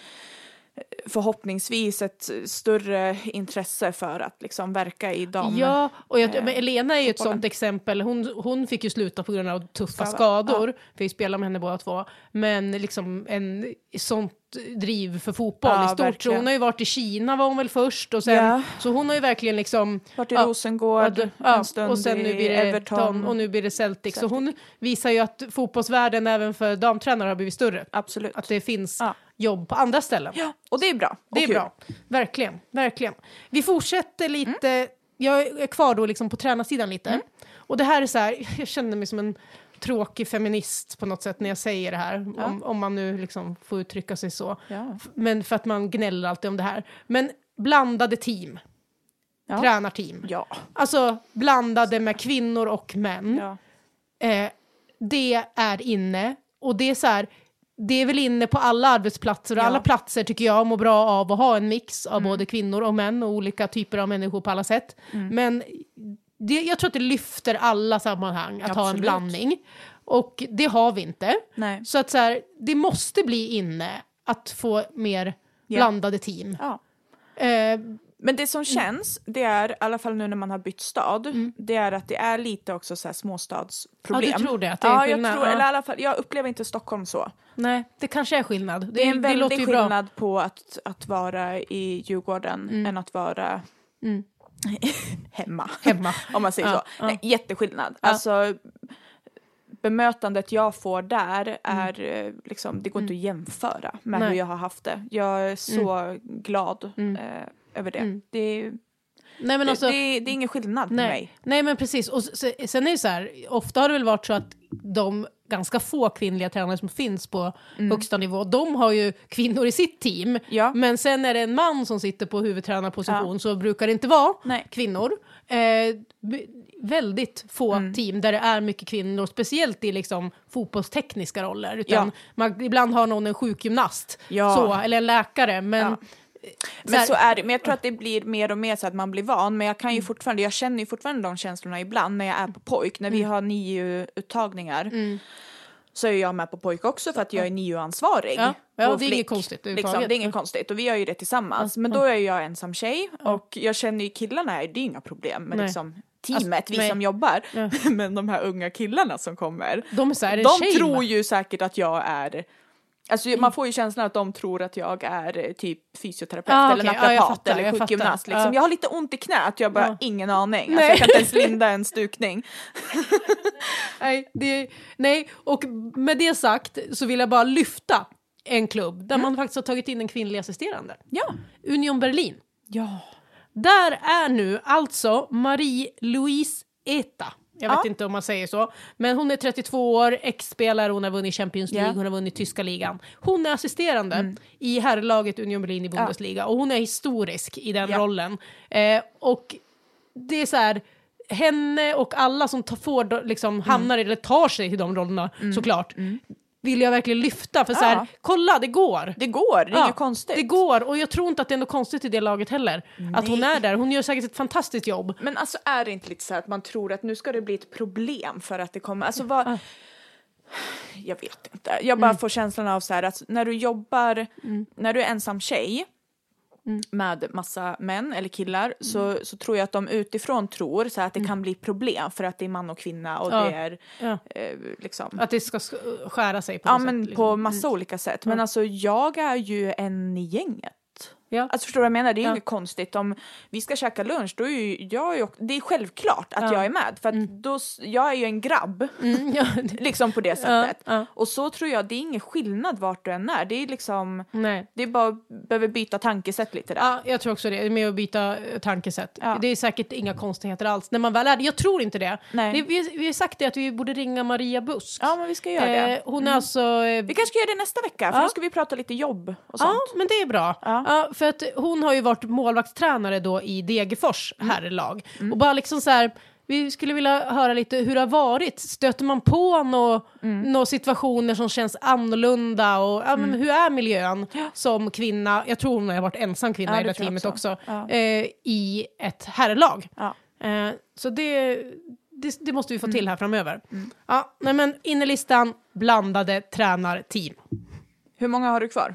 Förhoppningsvis ett större intresse för att liksom verka i dam. Ja, och jag, eh, men Elena är ju ett sånt exempel. Hon, hon fick ju sluta på grund av tuffa skador. Fick spela med henne båda två. Men liksom en sånt driv för fotboll Ja, i stort. Så hon har ju varit i Kina var hon väl först. Och sen, Ja. Så hon har ju verkligen liksom... Varit i Ja, Rosengård Ja, en stund och sen nu blir det Everton. och nu blir det Celtic. Så Celtic. hon visar ju att fotbollsvärlden även för damtränare har blivit större. Absolut. Att det finns Ja. Jobb på andra ställen. Ja, och det är bra. Det är kul. bra. Verkligen, verkligen. Vi fortsätter lite, jag är kvar då liksom på tränarsidan lite. Mm. Och det här är så här, [LAUGHS] jag känner mig som en tråkig feminist på något sätt när jag säger det här. Ja. Om, om man nu liksom får uttrycka sig så. Ja. Men för att man gnäller alltid om det här. Men blandade team, Ja. tränarteam. Ja. Alltså blandade med kvinnor och män. ja. Eh, det är inne. Och det är så här, det är väl inne på alla arbetsplatser och Ja. alla platser tycker jag mår bra av att ha en mix av Mm. både kvinnor och män och olika typer av människor på alla sätt. Mm. Men det, jag tror att det lyfter alla sammanhang att ha en Absolut. blandning. Och det har vi inte. Nej. Så att så här, det måste bli inne att få mer Ja. blandade team. Ja. Eh, Men det som känns, det är, i alla fall nu när man har bytt stad, det är att det är lite också så här småstadsproblem. Ja, du tror det, att det är ja, jag skillnad, tror, eller i alla fall, jag upplever inte Stockholm så. nej, det kanske är skillnad. Det är en det väldig ju bra. skillnad på att, att vara i Djurgården än att vara Mm. [LAUGHS] hemma. Hemma. [LAUGHS] Om man säger Ja, så. ja. Nej, jätteskillnad. Ja. Alltså, bemötandet jag får Mm. där är eh, liksom, det går inte att jämföra med Nej. hur jag har haft det. Jag är så glad Mm. eh, över det. Mm. Det, Nej, men det, alltså, det, det är ingen skillnad Nej. för mig. Nej men precis, och se- sen är det så här, ofta har det väl varit så att de ganska få kvinnliga tränare som finns på högsta nivå, de har ju kvinnor i sitt team. Ja. Men sen är det en man som sitter på huvudtränarposition så brukar det inte vara Nej. kvinnor. Eh, väldigt få Mm. team där det är mycket kvinnor, speciellt i liksom fotbollstekniska roller. Utan Ja. man, ibland har någon en sjukgymnast Ja. så, eller en läkare. Men, Ja. så Men här- så är det. Men jag tror att det blir mer och mer så att man blir van. Men jag kan ju fortfarande, jag känner ju fortfarande de känslorna ibland när jag är på pojk. När vi har NIU-uttagningar Mm. så är jag med på pojk också för att jag är NIU-ansvarig. Ja. Ja, det är inget konstigt Liksom, överhuvudtaget. det är inget konstigt och vi gör ju det tillsammans. Men då är jag ensam tjej och jag känner ju killarna här, det är inga problem med liksom teamet, Alltså, vi nej. som jobbar. Ja. [LAUGHS] Men de här unga killarna som kommer, de är här, de tror ju säkert att jag är Alltså man får ju känslan att de tror att jag är eh, typ fysioterapeut Ah, eller jag naprapat fattar, eller jag sjukgymnast. Liksom. Ja. Jag har lite ont i knät, jag bara Ja. ingen aning. Alltså, Nej. jag kan inte ens linda en stukning. [LAUGHS] Nej, det, nej, och med det sagt så vill jag bara lyfta en klubb där man faktiskt har tagit in en kvinnlig assisterande. Ja. Union Berlin. Ja. Där är nu alltså Marie-Louise Eta. Jag vet Ja. inte om man säger så. Men hon är 32 år, ex-spelare, hon har vunnit Champions League, Ja. hon har vunnit tyska ligan. Hon är assisterande i herrlaget Union Berlin i Bundesliga och hon är historisk i den Ja. rollen. Eh, och det är så här, henne och alla som tar, får, liksom, hamnar i, eller tar sig till de rollerna såklart, vill jag verkligen lyfta. För så här, Ja. kolla det går! Det går, det är Ja, inget konstigt. Det går, och jag tror inte att det är något konstigt i det laget heller. Att hon är där, hon gör säkert ett fantastiskt jobb. Men alltså är det inte lite så att man tror att nu ska det bli ett problem för att det kommer, alltså vad... Jag vet inte, jag bara får känslan av så här att när du jobbar, när du är ensam tjej med massa män eller killar så, så tror jag att de utifrån tror så att det kan bli problem för att det är man och kvinna och Ja. det är Ja. eh, liksom Att det ska sk- skära sig på Ja något men sätt. liksom. på massa olika sätt. Men alltså jag är ju en i gänget. Ja. Alltså förstår du vad jag menar? Det är ju Ja. inget konstigt om vi ska käka lunch, då är ju jag ju, det är självklart att Ja. jag är med. För att då, s- jag är ju en grabb, Mm, ja. [LAUGHS] liksom på det sättet. ja. Och så tror jag, det är ingen skillnad vart du än är. Det är liksom, Nej. det är bara, behöver byta tankesätt lite där. Ja, jag tror också det, med att byta eh, tankesätt. Ja. Det är säkert inga konstigheter alls. När man väl är det. Jag tror inte det. Nej. det vi, vi har sagt det att vi borde ringa Maria Busk. Ja men vi ska göra det. Mm. Eh, hon är alltså... Eh, Vi kanske ska göra det nästa vecka, för Ja. då ska vi prata lite jobb och Ja, sånt. men det är bra. Ja. För att hon har ju varit målvaktstränare då i Degerfors Mm. herrlag. Och bara liksom så här, vi skulle vilja höra lite hur det har varit. Stöter man på några Mm. nå situationer som känns annorlunda? Och, ja, men hur är miljön som kvinna? Jag tror hon har varit ensam kvinna Ja, i det jag teamet också. också. Eh, I ett herrlag. Eh, så det, det, det måste vi få till här framöver. Ja, nej men innerlistan, blandade tränarteam. Hur många har du kvar?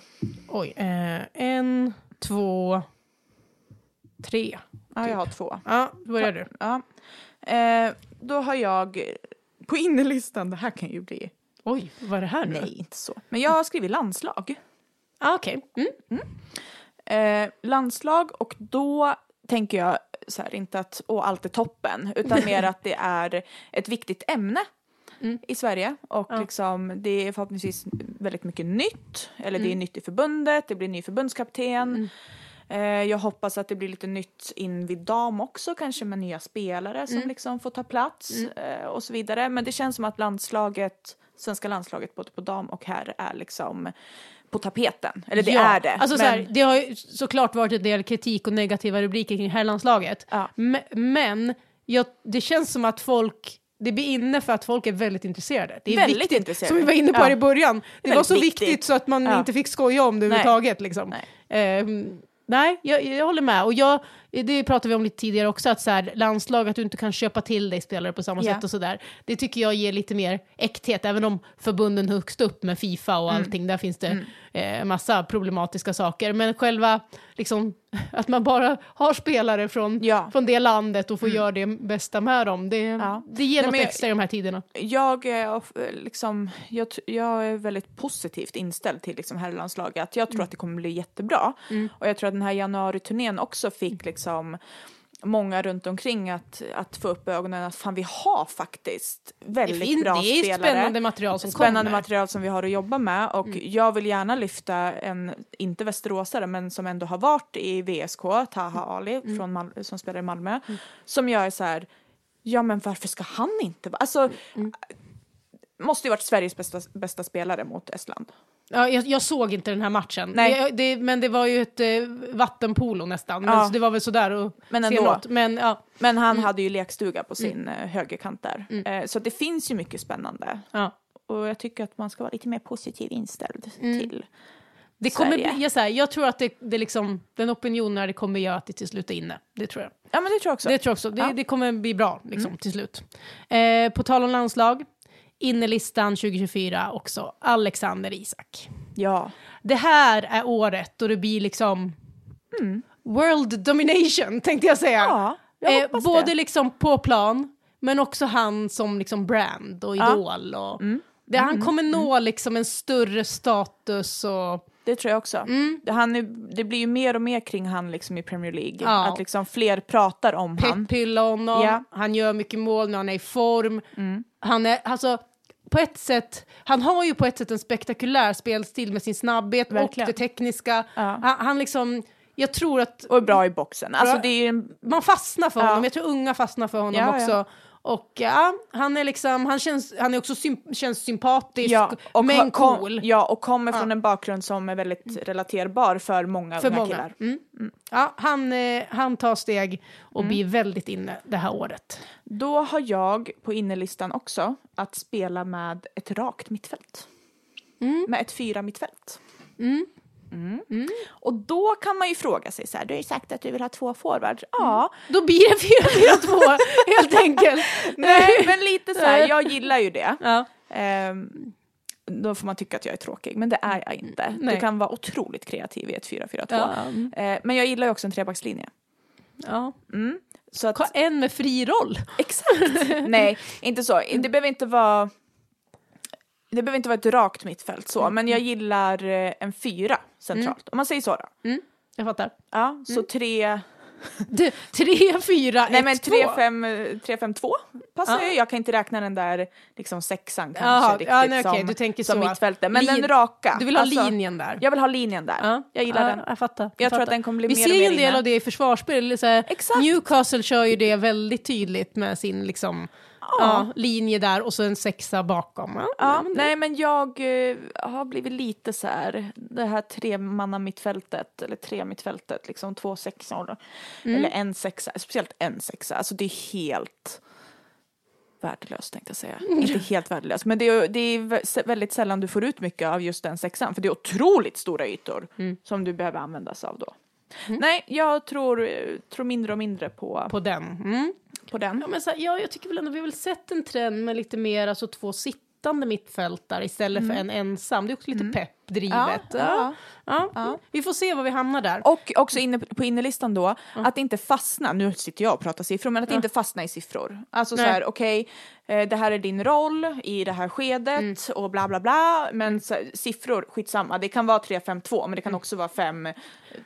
Oj, eh, en, två, tre. Ja, jag har två. Ja, börjar du. Ja. Eh, då har jag på innerlistan, det här kan ju bli... Oj, vad är det här nu? Nej, inte så. Men jag har skrivit landslag. Ah, Okej. Mm. Eh, landslag och då tänker jag så här, inte att åh, allt är toppen, utan [LAUGHS] mer att det är ett viktigt ämne i Sverige och Ja. liksom, det är förhoppningsvis väldigt mycket nytt, eller det är nytt i förbundet, det blir ny förbundskapten. Eh, jag hoppas att det blir lite nytt in vid dam också, kanske med nya spelare som liksom får ta plats eh, och så vidare. Men det känns som att landslaget, svenska landslaget både på dam och här är liksom på tapeten. Eller det ja. är det. Alltså, så men- här, det har ju såklart varit en del kritik och negativa rubriker kring herrlandslaget. Ja. Me- Men jag, det känns som att folk det blir inne för att folk är väldigt intresserade. Det är Väldigt viktigt, intresserade. som vi var inne på Ja. här i början. Det var så viktigt. viktigt så att man Ja. inte fick skoja om det Nej. överhuvudtaget. Liksom. Nej. Ehm, nej, jag, jag håller med. Och jag, det pratade vi om lite tidigare också, att så här, landslag, att du inte kan köpa till dig spelare på samma Ja. sätt och sådär. Det tycker jag ger lite mer äkthet, även om förbunden högst upp med Fifa och Mm. allting, där finns det eh, massa problematiska saker. Men själva, liksom, [LAUGHS] att man bara har spelare från, Ja. Mm. från det landet och får göra det bästa med dem, det, Ja. det ger Nej, något jag- extra i de här tiderna. Jag är, of- liksom, jag, jag är väldigt positivt inställd till liksom herrlandslaget. Jag tror Mm. att det kommer bli jättebra. Och jag tror att den här januariturnén också fick liksom många runt omkring att, att få upp ögonen att fan vi har faktiskt väldigt fin- bra det är spelare. spännande material som Spännande kommer. Mm. material som vi har att jobba med och jag vill gärna lyfta en, inte västeråsare men som ändå har varit i VSK, Taha Ali Mm. från Mal- som spelar i Malmö. Som jag är så här, ja men varför ska han inte vara, alltså Mm. måste ju varit Sveriges bästa, bästa spelare mot Estland. Ja, jag, jag såg inte den här matchen, Nej. Det, det, men det var ju ett eh, vattenpolo nästan. Men Ja. så det var väl sådär att Men se ändå. något. Men ja, Men han Mm. hade ju lekstuga på sin eh, högerkant där. Eh, så det finns ju mycket spännande. ja. Och jag tycker att man ska vara lite mer positiv inställd Mm. till Det kommer Sverige. bli, jag, så här, jag tror att det, det liksom, den opinionen det kommer göra att det till slut är inne. Det tror jag. Ja men det tror jag också. Det tror jag också. Det, Ja. Mm. det kommer bli bra liksom, till slut. Eh, på tal om landslag, innerlistan 2024 också, Alexander Isak. Ja. Det här är året då det blir liksom world domination, tänkte jag säga. Mm. Ja, jag eh, både det. liksom på plan, men också han som liksom brand och Ja. idol. Och Mm. det, han kommer nå liksom en större status och... Det tror jag också. Mm. Han är, det blir ju mer och mer kring han liksom i Premier League. Ja. Att liksom fler pratar om han. pepp hylla honom, Ja. han gör mycket mål när han är i form. Mm. Han är, alltså, på ett sätt, han har ju på ett sätt en spektakulär spelstil med sin snabbhet Verkligen. och det tekniska. Ja. Han, han liksom, jag tror att Och är bra i boxen. Alltså en, man fastnar för Ja. honom, jag tror unga fastnar för honom Ja, också. ja. Och ja, han är liksom, han känns, han är också sym, känns sympatisk, ja, och men cool. Ja, och kommer från Ja. en bakgrund som är väldigt relaterbar för många för unga många. killar. Mm. Ja, han, eh, han tar steg och Mm. blir väldigt inne det här året. Då har jag på innerlistan också att spela med ett rakt mittfält. Med ett fyra mittfält. Mm. Mm. Och då kan man ju fråga sig så här, du har ju sagt att du vill ha två forwards. Ja, Då blir det 4-4-2 [LAUGHS] helt enkelt. nej men lite så här, jag gillar ju det. Ja. Ehm, då får man tycka att jag är tråkig, men det är jag inte. Nej. Du kan vara otroligt kreativ i ett 4-4-2. Ja. Eh, men jag gillar ju också en trebackslinje. Ja. Mm. Så att, En med fri roll. exakt. [LAUGHS] Nej, inte så. Det behöver inte vara det behöver inte vara ett rakt mittfält så, men jag gillar eh, en fyra centralt. Om man säger så då. Jag fattar. Ja, så tre, [LAUGHS] Du, 3, 4, 1, nej men 2. 3-5-2 passar Ja. ju. Jag kan inte räkna den där liksom sexan kanske Jaha, riktigt ja, nej, okej, som, du tänker som så. mittfältet. Men Lin- den raka. Du vill ha alltså, linjen där. Jag vill ha linjen där. Ja. Jag gillar ja, den. Jag fattar. Jag tror fattar. att den kommer bli Vi mer ser och ju en del inne. av det i försvarsspel. Newcastle kör ju det väldigt tydligt med sin liksom, ja. linje där och så en sexa bakom. Ja, Ja, men det- nej men jag eh, har blivit lite så här, det här tremanna mittfältet, eller tre mittfältet, liksom två sexor, Mm. eller en sexa, speciellt en sexa, alltså det är helt värdelöst tänkte jag säga. Inte helt värdelöst, men det är, det är vä- väldigt sällan du får ut mycket av just den sexan, för det är otroligt stora ytor Mm. som du behöver använda sig av då. Nej, jag tror, tror mindre och mindre på, På den. Mm på den? Ja, men så här, ja, jag tycker väl ändå vi har väl sett en trend med lite mer alltså två sittande mittfältare istället för en ensam. Det är också lite. Mm. Ja, Ja, ja. ja. Vi får se var vi hamnar där. Och också inne på innerlistan då, att inte fastna, nu sitter jag och pratar siffror, men att inte fastna i siffror. Alltså så Nej. här, okej, eh, det här är din roll i det här skedet Mm. och bla bla bla, men så, siffror, skitsamma, det kan vara 3, 5, 2, men det kan också vara 5,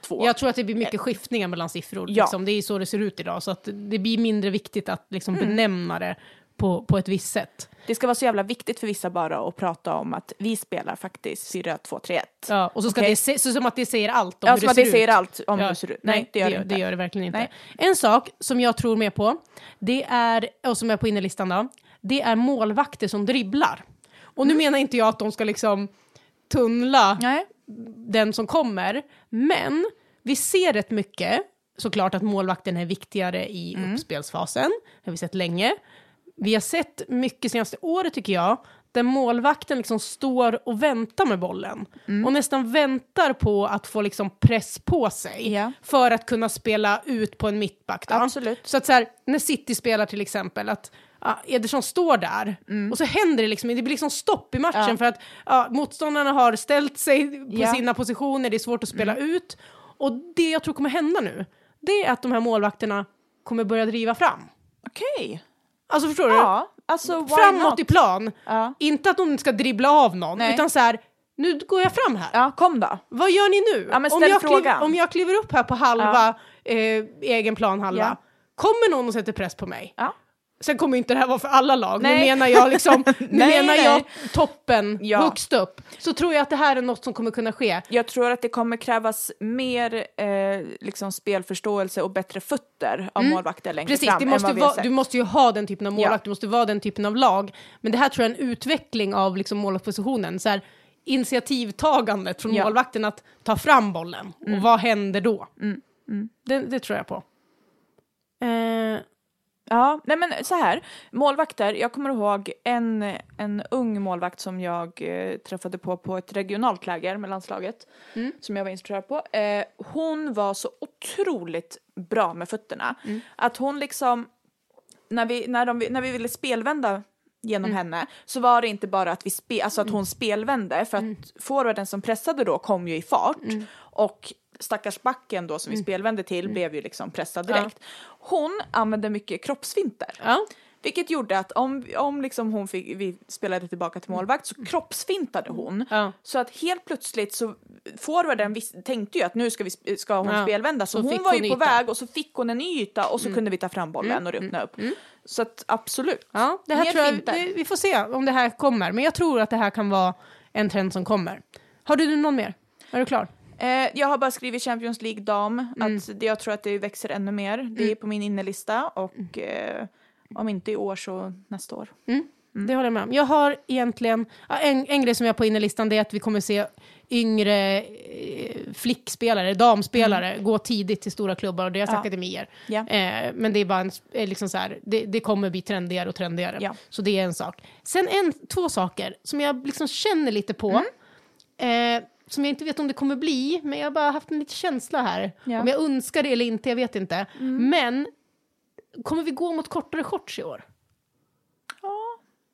2. Mm. Jag tror att det blir mycket skiftningar mellan siffror. Ja. Liksom. Det är så det ser ut idag. Så att det blir mindre viktigt att liksom Mm. benämna det på, på ett visst sätt. Det ska vara så jävla viktigt för vissa bara att prata om att vi spelar faktiskt 4, 2, 3, 1. Ja, och så ska Okej. det se, så som att det säger allt om Ja, hur som det att ser det ut. säger allt om Ja, hur det ser ut. Nej, det gör det, inte. det gör det verkligen inte. Nej. En sak som jag tror mer på, det är, och som är på innerlistan då, det är målvakter som dribblar. Och nu Mm. menar inte jag att de ska liksom tunnla Nej. den som kommer, men vi ser rätt mycket, såklart att målvakten är viktigare i Mm. uppspelsfasen, det har vi sett länge. Vi har sett mycket senaste året tycker jag, där målvakten liksom står och väntar med bollen. Mm. Och nästan väntar på att få liksom press på sig. Ja. För att kunna spela ut på en mittback. Då. Absolut. Så att så här, när City spelar till exempel, att ja, Ederson står där och så händer det liksom, det blir liksom stopp i matchen Mm. Ja. för att ja, motståndarna har ställt sig på Ja. Mm. sina positioner, det är svårt att spela ut. Och det jag tror kommer hända nu, det är att de här målvakterna kommer börja driva fram. Okej. Alltså förstår du? Ja, alltså Framåt not? i plan. Ja. Inte att de ska dribbla av någon, Nej. utan så här, nu går jag fram här. Ja, kom då. Vad gör ni nu? Ja, om, jag kliver, om jag kliver upp här på halva eh, egen planhalva, Ja. kommer någon och sätter press på mig? Sen kommer inte det här vara för alla lag, nu Nej. menar jag liksom, [LAUGHS] nu Nej, menar nej. jag toppen, Ja. högst upp. Så tror jag att det här är något som kommer kunna ske. Jag tror att det kommer krävas mer eh, liksom spelförståelse och bättre fötter av målvakter längre Mm. Precis, fram vara, sett. du måste ju ha den typen av målvakt, Ja. du måste vara den typen av lag. Men det här tror jag är en utveckling av liksom målvaktspositionen. Så här, initiativtagandet från Ja. målvakten att ta fram bollen. Och vad händer då? Det, det tror jag på. Eh, Ja, nej men så här, målvakter, jag kommer ihåg en, en ung målvakt som jag eh, träffade på på ett regionalt läger med landslaget, Mm. som jag var instruktör på. Eh, hon var så otroligt bra med fötterna, Mm. att hon liksom, när vi, när, de, när vi ville spelvända genom Mm. henne så var det inte bara att, vi spe, alltså att hon spelvände för att Mm. forwarden som pressade då kom ju i fart och stackars backen då som Mm. vi spelvände till blev ju liksom pressad direkt. Hon använde mycket kroppsfinter. Vilket gjorde att om, om liksom hon fick, vi spelade tillbaka till målvakt så kroppsfintade hon. Mm. Ja. Så att helt plötsligt så forwarden vis, tänkte ju att nu ska, vi, ska hon Ja. spelvända. Så, Så hon var hon ju på yta. Mm. väg och så fick hon en ny yta och så kunde vi ta fram bollen och öppna upp. Så att absolut. Ja, det här tror jag, det, vi får se om det här kommer. Men jag tror att det här kan vara en trend som kommer. Har du någon mer? Är du klar? Eh, jag har bara skrivit Champions League dam. Mm. Att jag tror att det växer ännu mer. Det är på min innelista och eh, om inte i år så nästa år. Det håller jag med om. Jag har egentligen, en, en grej som jag har på innerlistan det är att vi kommer se yngre eh, flickspelare, damspelare, gå tidigt till stora klubbar och deras Ja. akademier. Ja. Eh, men det är bara en, eh, liksom så här, det, det kommer bli trendigare och trendigare. Ja. Så det är en sak. Sen en, två saker som jag liksom känner lite på. Mm. Eh, som jag inte vet om det kommer bli, men jag har bara haft en liten känsla här. Ja. Mm. Om jag önskar det eller inte, jag vet inte. Men kommer vi gå mot kortare shorts i år?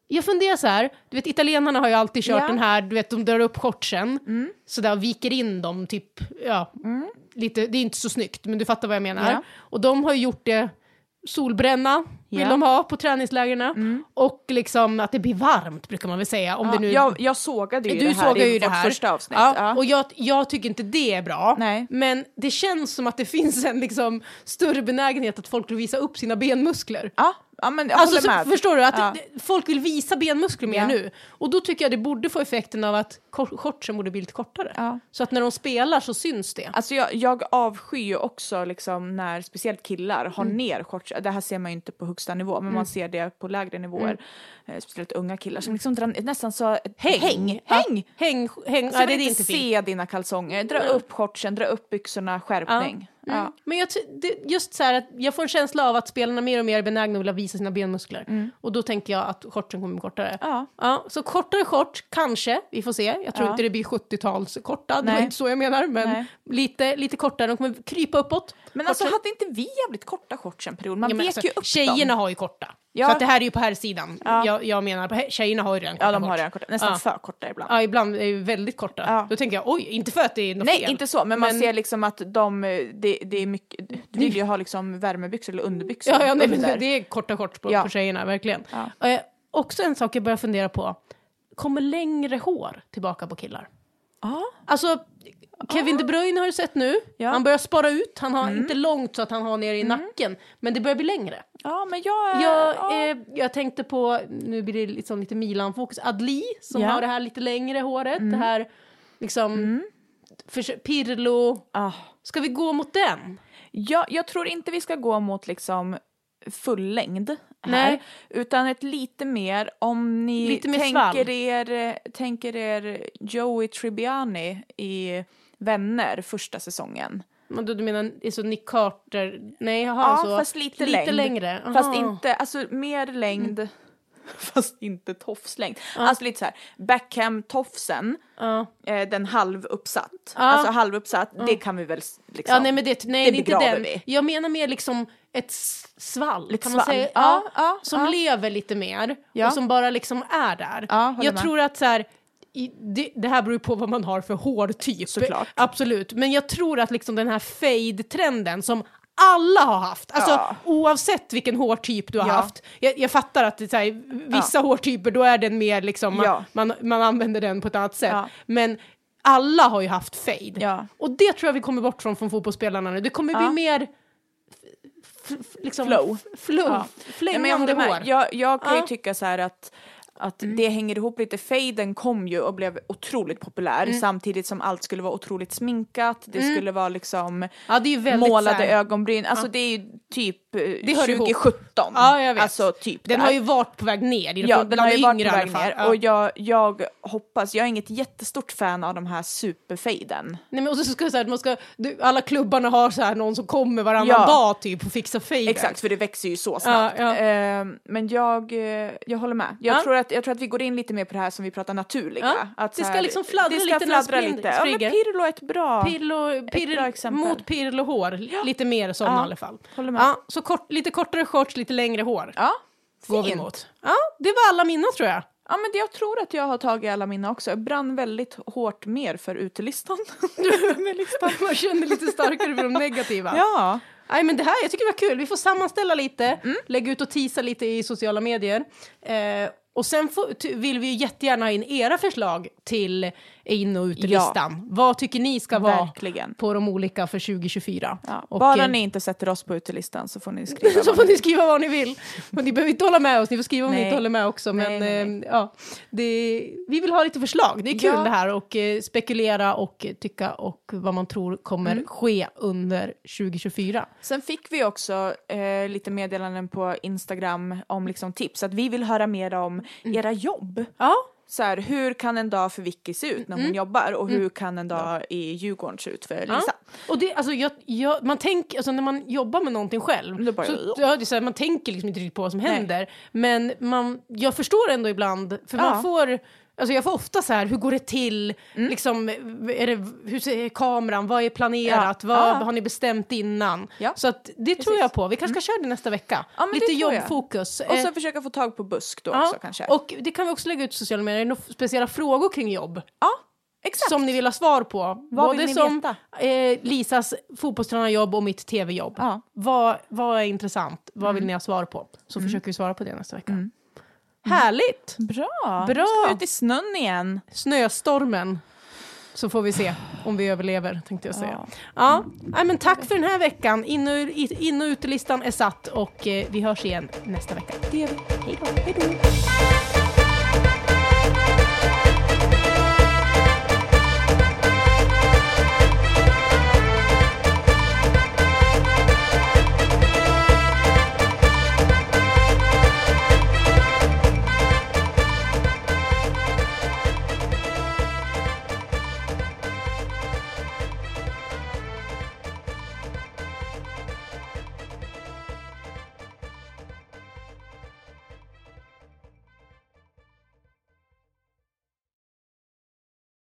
Jag funderar så här, du vet italienarna har ju alltid kört Ja. Mm. den här, du vet de drar upp shortsen, så där viker in dem typ, ja, lite, det är inte så snyggt, men du fattar vad jag menar. Ja. Och de har ju gjort det, solbränna vill de ha på träningslägren och liksom att det blir varmt brukar man väl säga. Om Ja, det nu... jag, jag sågade ju Du det här i ju vårt första avsnitt. Ja, Ja. Och jag, jag tycker inte det är bra. Nej. Men det känns som att det finns en liksom större benägenhet att folk vill visa upp sina benmuskler. Ja, ja, men jag Alltså, så, förstår du? Att Ja. folk vill visa benmuskler mer Ja. nu. Och då tycker jag det borde få effekten av att shortsen borde bli lite kortare. Ja. Så att när de spelar så syns det. Alltså jag, jag avskyr också liksom när speciellt killar har Mm. ner shorts. Det här ser man ju inte på högsta nivå, men man ser det på lägre nivåer. eh, speciellt unga killar som liksom drar nästan så Häng. häng, häng. Häng, häng. Så Ja, det är inte inte fint. se dina kalsonger, dra upp shortsen, dra upp byxorna, skärpning. Ja. Mm. Men jag, just så att jag får en känsla av att spelarna mer och mer är benägna att vilja visa sina benmuskler. Och då tänker jag att shortsen kommer bli kortare. Mm. Ja. så kortare shorts, kanske, vi får se. Jag tror Ja. inte det blir 70-talskorta, det var inte så jag menar. Men Nej. lite, lite kortare, de kommer krypa uppåt. Men alltså hade inte vi jävligt korta shorts en period? Man Ja, vek alltså, ju upp tjejerna dem. har ju korta. Ja. Så det här är ju på här sidan. Ja. Jag, jag menar, på här, tjejerna har ju redan korta Ja, de har redan korta, nästan Ja. för korta ibland. Ja, ibland är ju väldigt korta. Ja. Då tänker jag, oj, inte för att det är något Nej, fel. inte så, men man Men- ser liksom att de, det, det är mycket, du vill ju ha liksom värmebyxor eller underbyxor Ja, ja nej, under. det är korta shorts på, Ja. på tjejerna, verkligen. Ja. Eh, också en sak jag börjar fundera på. Kommer längre hår tillbaka på killar? Ja. Alltså, Kevin De Bruyne har du sett nu. Ja. Mm. Han börjar spara ut. Han har inte långt så att han har ner i nacken. Men det börjar bli längre. ja, men jag... Jag, ja. eh, jag tänkte på, nu blir det liksom lite Milan-fokus, Adli som Ja. har det här lite längre håret. Det här liksom, för, Pirlo. Ah. Ska vi gå mot den? Jag, jag tror inte vi ska gå mot liksom full längd här, Nej. utan ett lite mer om ni mer svall. tänker, er, tänker er Joey Tribbiani i Vänner första säsongen. Men Du, du menar så Nick Carter? Nej, jaha, Ja, så. fast lite, lite längd. längre. Fast Aha. inte, alltså mer längd, [LAUGHS] fast inte tofslängd. Alltså lite så här, Beckham-tofsen, Ja. eh, den halvuppsatt. Ja. Alltså halvuppsatt, det kan vi väl liksom. Ja, nej, men det, nej, det det är inte begraver den. vi. Jag menar mer liksom ett svall, Lite kan man svall. säga. Ja, ja, som ja. lever lite mer Ja. och som bara liksom är där. Ja, jag med. tror att så här, i, det, det här beror ju på vad man har för hårtyp. Såklart. Absolut. Men jag tror att liksom den här fade-trenden som alla har haft, alltså Ja. oavsett vilken hårtyp du har Ja. haft. Jag, jag fattar att det, här, vissa hårtyper, då är den mer liksom, man, Ja. man, man använder den på ett annat sätt. Ja. Men alla har ju haft fade. Ja. Och det tror jag vi kommer bort från från fotbollsspelarna nu. Det kommer bli Ja. mer liksom, Flow. flow. Ja. Ja, Flängande håller hår. jag, jag kan Ja. ju tycka så här att att det hänger ihop lite. Faden kom ju och blev otroligt populär Mm. samtidigt som allt skulle vara otroligt sminkat. Det skulle vara liksom Ja, målade här- ögonbryn. Alltså det är ju typ Det hör ihop. 2017. Ja, jag vet. Alltså typ Den där. har ju varit på väg ner. Ja, den har ju varit på väg ner Ja. och jag, jag hoppas, jag är inget jättestort fan av de här superfaden. Nej, men och så ska säga att man ska, du, alla klubbarna har så här någon som kommer varannan Ja. dag typ och fixar faden. Exakt, för det växer ju så snabbt. Ja, ja. Eh, men jag, eh, jag håller med. Jag, Ja. tror att, jag tror att vi går in lite mer på det här som vi pratar naturliga. Att det så ska här, liksom fladdra det ska lite fladdra lite. Ja, men. Pirlo är ett bra... Pirlo, bra pirlo, exempel. mot pirlohår, lite mer sådana Ja, i alla fall. håller med. Ja, så kort, lite kortare shorts, lite längre hår. Ja, går vi mot. Ja, det var alla mina tror jag. Ja, men jag tror att jag har tagit alla mina också. Jag brann väldigt hårt mer för utelistan. [LAUGHS] Man känner lite starkare för de negativa. ja. Nej men det här, jag tycker det var kul. Vi får sammanställa lite, Mm. lägga ut och tisa lite i sociala medier. Eh, och sen får, vill vi ju jättegärna ha in era förslag till in och utelistan. Vad tycker ni ska vara Verkligen. på de olika för 2024? Ja, Och, bara eh, ni inte sätter oss på utelistan så får ni [LAUGHS] skriva. så får ni- ni skriva vad ni vill. Men ni behöver inte hålla med oss, ni får skriva om ni Nej. inte håller med också. Men Nej, nej, eh, ja, det, vi vill ha lite förslag. Det är kul Ja. det här och eh, spekulera och tycka och vad man tror kommer Mm. ske under 2024. Sen fick vi också eh, lite meddelanden på Instagram om liksom tips att vi vill höra mer om Mm. era jobb. Ja, Så här, hur kan en dag för Vicky se ut när hon Mm. jobbar och hur kan en dag i Djurgården se ut för Lisa? Ja. Och det, alltså, jag, jag, man tänker, alltså, när man jobbar med någonting själv, Det bara- så, ja, det är så här, man tänker liksom inte riktigt på vad som händer. Men man, jag förstår ändå ibland, för Ja. man får Alltså jag får ofta så här, hur går det till? Mm. Liksom, är det, hur ser kameran? Vad är planerat? Ja. Vad Ja. har ni bestämt innan? Ja. Så att det tror jag på. Vi kanske ska köra det nästa vecka. Lite det jobbfokus. Och Eh, så försöka få tag på busk då också kanske. Och det kan vi också lägga ut i sociala medier. Några speciella frågor kring jobb ja, exakt. som ni vill ha svar på. Vad Både vill ni som eh, Lisas fotbollstränarjobb och mitt tv-jobb. Mm. Vad, vad är intressant? Vad vill ni ha svar på? Så försöker vi svara på det nästa vecka. Härligt! Bra. Bra. Ska ut i snön igen. Snöstormen. Så får vi se om vi överlever, tänkte jag säga. Ja. Ja, men tack för den här veckan. In och, in och utelistan är satt och eh, vi hörs igen nästa vecka. Det gör vi. Hej då.